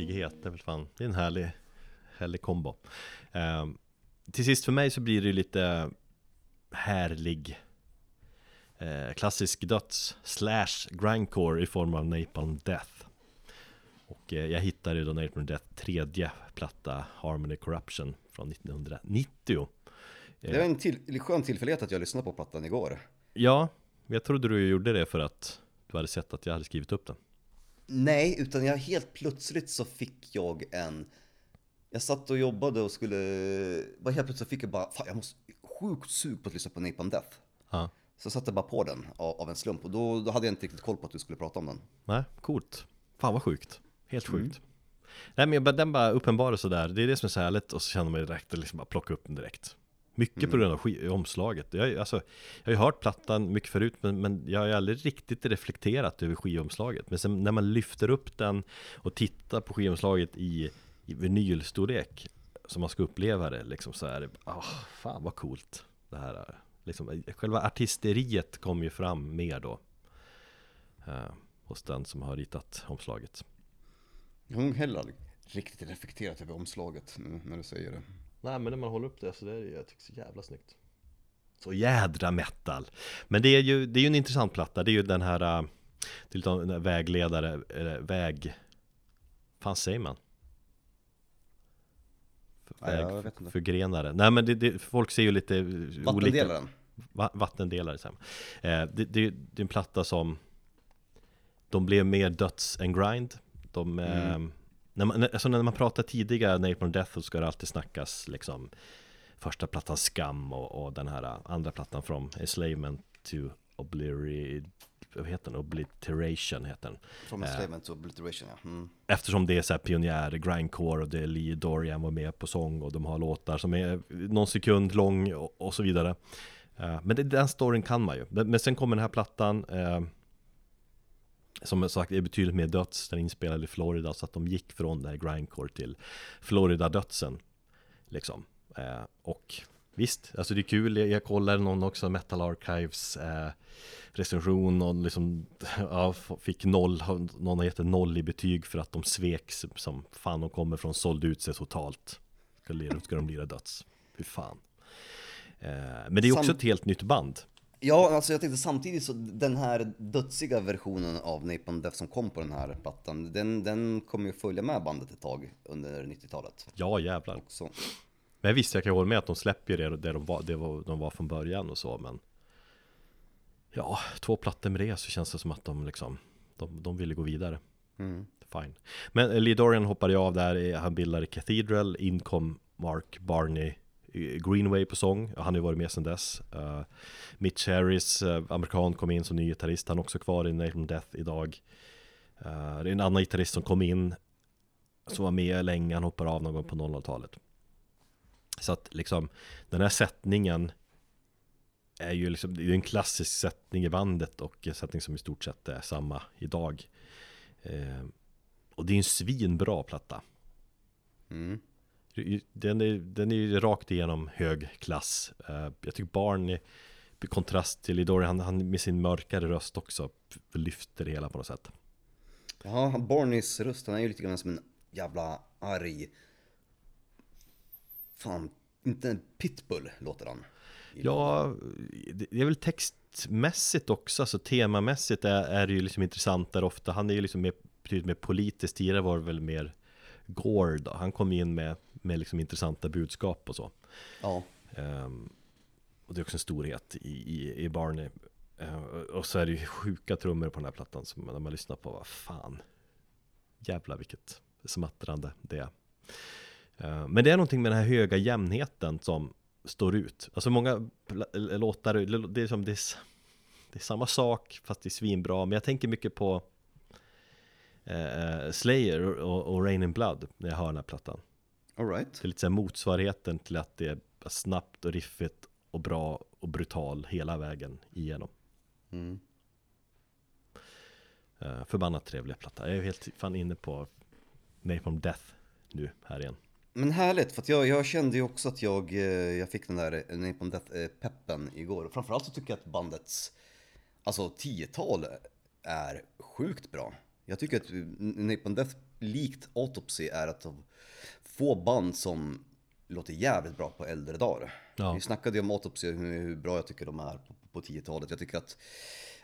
Och lökighet, det är väl fan, det är en härlig, härlig kombo. Eh, till sist för mig så blir det ju lite härlig eh, klassisk döds slash grindcore i form av Napalm Death. Och eh, jag hittade ju då Napalm Death tredje platta Harmony Corruption från 1990. Det var en till, skön tillfällighet att jag lyssnade på plattan igår. Ja, jag trodde du gjorde det för att du hade sett att jag hade skrivit upp den. Nej, utan jag helt plötsligt så fick jag en... Jag satt och jobbade och skulle... Bara helt plötsligt så fick jag bara, fan jag måste... Sjukt sug på att lyssna på Napalm Death. Ja. Så jag satte bara på den av, av en slump och då, då hade jag inte riktigt koll på att du skulle prata om den. Nej, coolt. Fan vad sjukt. Helt sjukt. Nej men den bara uppenbarar sådär, det är det som är så härligt och så känner man direkt att liksom bara plocka upp den direkt. Mycket på grund av omslaget. Jag, alltså, jag har ju hört plattan mycket förut men, men jag har aldrig riktigt reflekterat över skivomslaget. Men sen när man lyfter upp den och tittar på skivomslaget i, i vinylstorlek som man ska uppleva det liksom så är det, ah, fan vad coolt det här är. Liksom, själva artisteriet kommer ju fram mer då. Eh, hos den som har ritat omslaget. Jag har nog heller aldrig riktigt reflekterat över omslaget nu när du säger det. Nej men när man håller upp det så det är jag tycker det så jävla snyggt Så jädra metal Men det är ju, det är ju en intressant platta Det är ju den här Det är lite en vägledare, eller väg fan säger man? Nej, jag Väg, vet inte. förgrenare Nej men det, det, folk ser ju lite olika Vattendelaren. Va- vattendelare säger man. Eh, det, det, det är en platta som De blev mer döds än grind De eh, när, man, alltså när man pratar tidiga Napalm Death så ska det alltid snackas liksom Första plattan Skam och, och den här eh, andra plattan från Enslavement to Obliterate Vad heter den? Obliteration heter den From enslavement to obliteration ja. Mm. Eftersom det är så här pionjär grindcore och det är Lee Dorian var med på sång och de har låtar som är någon sekund lång och, och så vidare. Eh, men det, den storyn kan man ju. Men, men sen kommer den här plattan eh, som sagt är betydligt mer döds, den är inspelad i Florida så att de gick från det här grindcore till Florida-dödsen. Liksom. Eh, och visst, alltså det är kul, jag, jag kollar någon också Metal Archives eh, recension och liksom ja, fick noll, någon har gett en noll i betyg för att de svek som fan de kommer från sålde ut sig totalt. Ska, lira, ska de lira döds. Fy fan. Eh, men det är också Sam- ett helt nytt band. Ja, alltså jag tänkte samtidigt så den här dödsiga versionen av Napalm Death som kom på den här plattan, den, den kommer ju följa med bandet ett tag under 90-talet. Ja jävlar. Så. Men visst, jag kan hålla med att de släpper det, det, de var, det var, de var från början och så, men Ja, två plattor med det så känns det som att de liksom De, de ville gå vidare Mm. Fine Men Lee Dorian hoppade av där, han bildade Cathedral, in kom Mark Barney Eh, Greenway på sång, han har ju varit med sedan dess. Uh, Mitch Harris, uh, amerikan, kom in som ny gitarrist, han är också kvar i Nathan Death idag. Uh, Det är en annan gitarrist som kom in Som var med länge, han hoppar av någon gång på 00-talet Så att liksom Den här sättningen Är ju liksom, det är en klassisk sättning i bandet och en sättning som i stort sett är samma idag. Eh, Och det är en svinbra platta. Mm den är, den är ju rakt igenom hög klass Eh, Jag tycker Barney I kontrast till Idori, han, han med sin mörkare röst också Lyfter det hela på något sätt Ja, Barneys röst, han är ju lite grann som en jävla arg... Fan, inte en pitbull låter han. Ja, det är väl textmässigt också, alltså temamässigt är, är det ju liksom intressant där ofta Han är ju liksom mer, betydligt mer politiskt, tidigare var det väl mer Gore då. Han kom in med, med liksom intressanta budskap och så. Ja. Ehm, Och det är också en storhet i, i, i Barney. Ehm, Och så är det ju sjuka trummor på den här plattan som när man lyssnar på, vad fan. Jävlar vilket smattrande det är. Ehm, Men det är någonting med den här höga jämnheten som står ut. Alltså många låtar, det är som det är, det är samma sak fast det är svinbra. Men jag tänker mycket på eh, Slayer och, och Rain in Blood när jag hör den här plattan Alright. det är lite så här motsvarigheten till att det är snabbt och riffigt och bra och brutal hela vägen igenom. Mm. Uh, förbannat trevliga platta. Jag är helt fan inne på Napalm Death nu här igen. Men härligt, för att jag, jag kände ju också att jag, eh, jag fick den där eh, Napalm Death-peppen igår. Och framförallt så tycker jag att bandets, alltså 10-tal är sjukt bra. Jag tycker att Napalm Death, likt Autopsy, är ett av få band som låter jävligt bra på äldre dagar. Ja. Vi snackade ju om Autopsy, hur, hur bra jag tycker de är på, på 10-talet. Jag tycker att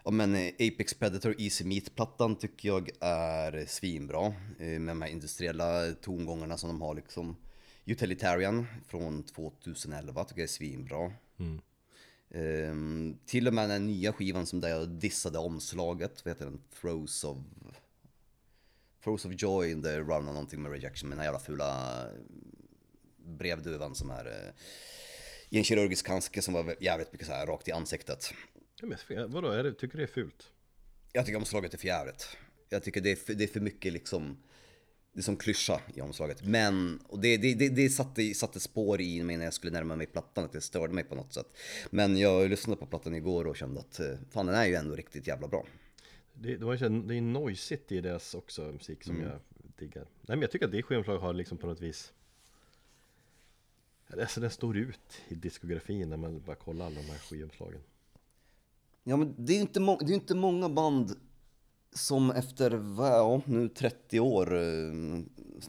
Ja men eh, Apex Predator Easy Meat-plattan tycker jag är svinbra. eh, Med de här industriella tongångarna som de har liksom. Utilitarian från 2011 tycker jag är svinbra. Ehm, till och med den nya skivan som där jag dissade omslaget, vad heter den? Throws of... Throws of Joy in the Run och någonting med rejection med den här jävla fula brevduvan som är eh, i en kirurgisk handske som var jävligt mycket så här rakt i ansiktet. Ja, vadå, är det, tycker du det är fult? Jag tycker omslaget är för jävligt. Jag tycker det är för, det är för mycket liksom det är som klyscha i omslaget. Men, och det, det, det, det satte, satte spår i mig när jag skulle närma mig plattan, att det störde mig på något sätt. Men jag lyssnade på plattan igår och kände att eh, fan den är ju ändå riktigt jävla bra. Det, det, var ju, det är noisigt i deras också musik som jag diggar. Nej men jag tycker att det skivomslaget har liksom på något vis Alltså den står ut i diskografin när man bara kollar alla de här skivomslagen. Ja men det är ju inte, må- det är ju inte många band som efter, vad, nu 30 år, eh,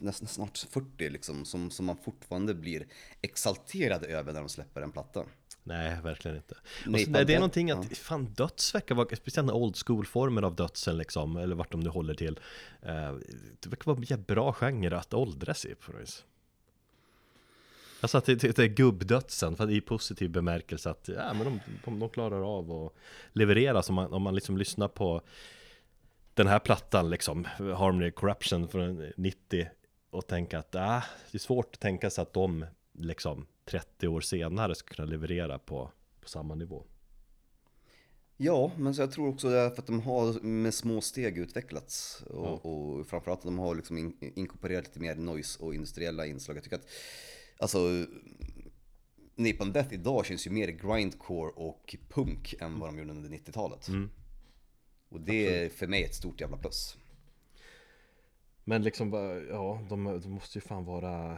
nästan snart 40 liksom, som, som man fortfarande blir exalterad över när de släpper en platta. Nej, verkligen inte. Nej, så, fan, det är någonting att, ja. fan döds verkar vara, speciellt den old school-formen av dödsen liksom, eller vart de nu håller till. Eh, det verkar vara en bra genre att åldras i på något vis. Alltså att det, det, det är gubbdödsen, för att i positiv bemärkelse att ja, men de, de, de klarar av att leverera. Så man, om man liksom lyssnar på den här plattan liksom, Harmony Corruption från 90 och tänka att ah, det är svårt att tänka sig att de liksom 30 år senare ska kunna leverera på, på samma nivå. Ja, men så jag tror också det är för att de har med små steg utvecklats. Och, Ja. och framförallt att de har liksom in, inkorporerat lite mer noise och industriella inslag. Jag tycker att, alltså, Napalm Death idag känns ju mer grindcore och punk än vad de gjorde under 90-talet. Och det är för mig ett stort jävla plus. Men liksom, ja, de, de måste ju fan vara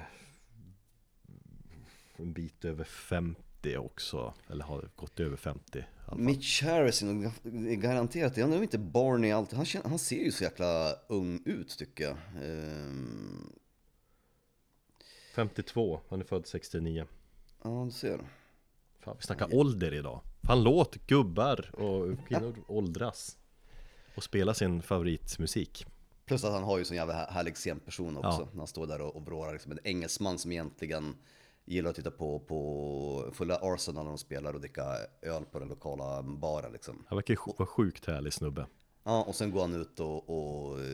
en bit över 50 också. Eller har gått över 50 i alla fall. Mitch Harrison, är garanterat, jag undrar om inte Barney alltid, han, han ser ju så jäkla ung ut tycker jag. Ehm, 52, han är född 69. ja, du ser. Fan, vi snackar ålder idag. Fan låt gubbar och kvinnor åldras. Och spela sin favoritmusik. Plus att han har ju sån jävla här- härlig scenperson också. Ja. När han står där och, och liksom en engelsman som egentligen gillar att titta på, på fulla Arsenal när de spelar och dricka öl på den lokala baren liksom. Han verkar ju vara sjukt härlig snubbe. Ja, och sen går han ut och, och eh,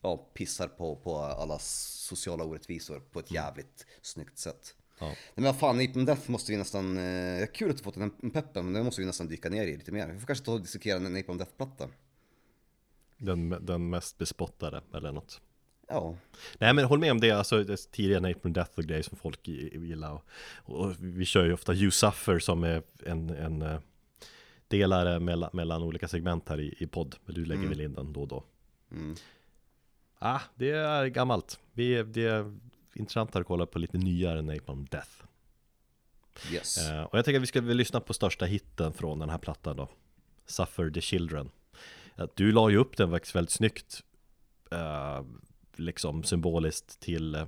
ja, pissar på, på alla sociala orättvisor på ett jävligt snyggt sätt. Ja. Nej, men fan, Napalm Death måste vi nästan, eh, kul att du fått den peppen, men det måste vi nästan dyka ner i lite mer. Vi får kanske ta och dissekera en Napalm Death-platta. Den, den mest bespottade eller något. Ja, Nej men håll med om det, alltså tidiga Napalm Death och grejer som folk gillar. Och, och vi kör ju ofta You Suffer som är en, en eh, delare mellan, mellan olika segment här i, i podd. Men du lägger väl in den då och då. Mm. Ah, det är gammalt. Vi, Det är intressantare att kolla på lite nyare Napalm Death. Yes. Eh, och jag tänker att vi ska väl lyssna på största hitten från den här plattan då. Suffer the Children. Att Du la ju upp den faktiskt väldigt snyggt eh, Liksom symboliskt till eh,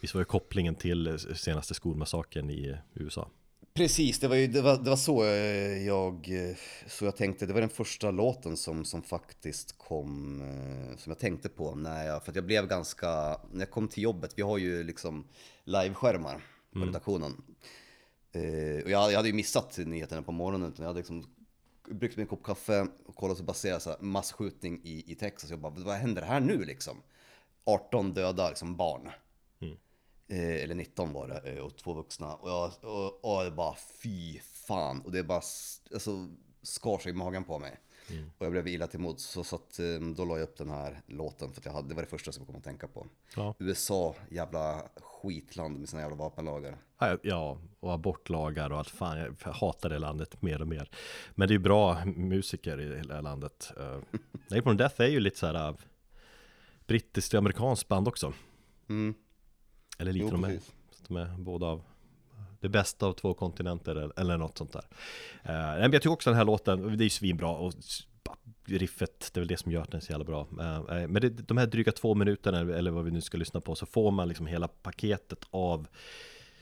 Visst var det kopplingen till senaste skolmassakern i USA? Precis, det var, ju, det var, det var så, eh, jag, eh, så jag tänkte. Det var den första låten som, som faktiskt kom, som jag tänkte på när jag, för att jag blev ganska, när jag kom till jobbet, vi har ju liksom liveskärmar på redaktionen. Eh, och jag, jag hade ju missat nyheterna på morgonen, utan jag hade liksom bryggt mig en kopp kaffe och kollat så bara ser jag så här massskjutning i, i Texas. Jag bara, vad händer här nu liksom? 18 döda liksom barn. Eh, eller 19 var det, eh, och två vuxna. Och jag, och, och det bara fy fan. Och det bara alltså, skar sig i magen på mig. Och jag blev illa till mods. Så, så att, eh, då la jag upp den här låten för att jag hade, det var det första som jag kom att tänka på. Ja. USA, jävla skitland med sina jävla vapenlagar. Ja, och abortlagar och allt fan Jag hatar det landet mer och mer Men det är bra musiker i hela landet uh, Napalm Death är ju lite så här uh, Brittiskt och amerikanskt band också Mm. Eller lite Jo, de är, de är båda av det bästa av två kontinenter eller, något sånt där. Eh, men jag tycker också den här låten, det är svinbra och riffet, det är väl det som gör den så jävla bra. Eh, Men det, de här dryga två minuterna, eller vad vi nu ska lyssna på, så får man liksom hela paketet av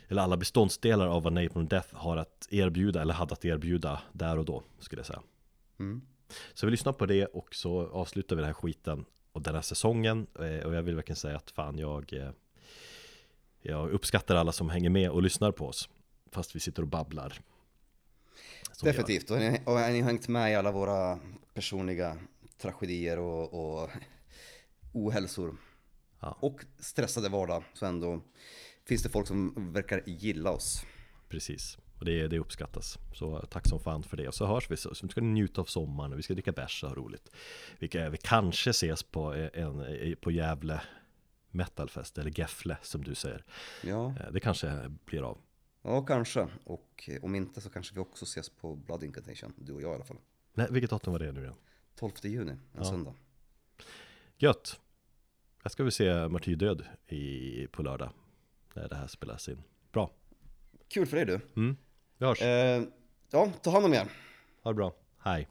eller alla beståndsdelar av vad Napalm Death har att erbjuda, eller hade att erbjuda där och då, skulle jag säga. Så vi lyssnar på det och så avslutar vi den här skiten och den här säsongen. Eh, Och jag vill verkligen säga att fan, jag, eh, jag uppskattar alla som hänger med och lyssnar på oss. Fast vi sitter och babblar. Definitivt, och ni, och ni har hängt med i alla våra personliga tragedier och, och ohälsor. Ja. Och stressade vardag, så ändå finns det folk som verkar gilla oss. Precis, och det, det uppskattas. Så tack som fan för det. Och så hörs vi, så, så ska ni njuta av sommaren och vi ska dricka bärs och ha roligt. Vi, vi kanske ses på, en, på Gävle Metalfest, eller Gefle som du säger. Ja, Eh, Det kanske blir av. ja kanske. Och eh, om inte så kanske vi också ses på Blood Incantation, du och jag i alla fall. Nej, vilket datum var det nu igen? 12 juni, en söndag. Gött! Jag ska vi se Martyrdöd i, på lördag. När det här spelas in. Bra! Kul för dig du. Mm. Vi hörs! Eh, ja, ta hand om er. Ha det bra! Hej!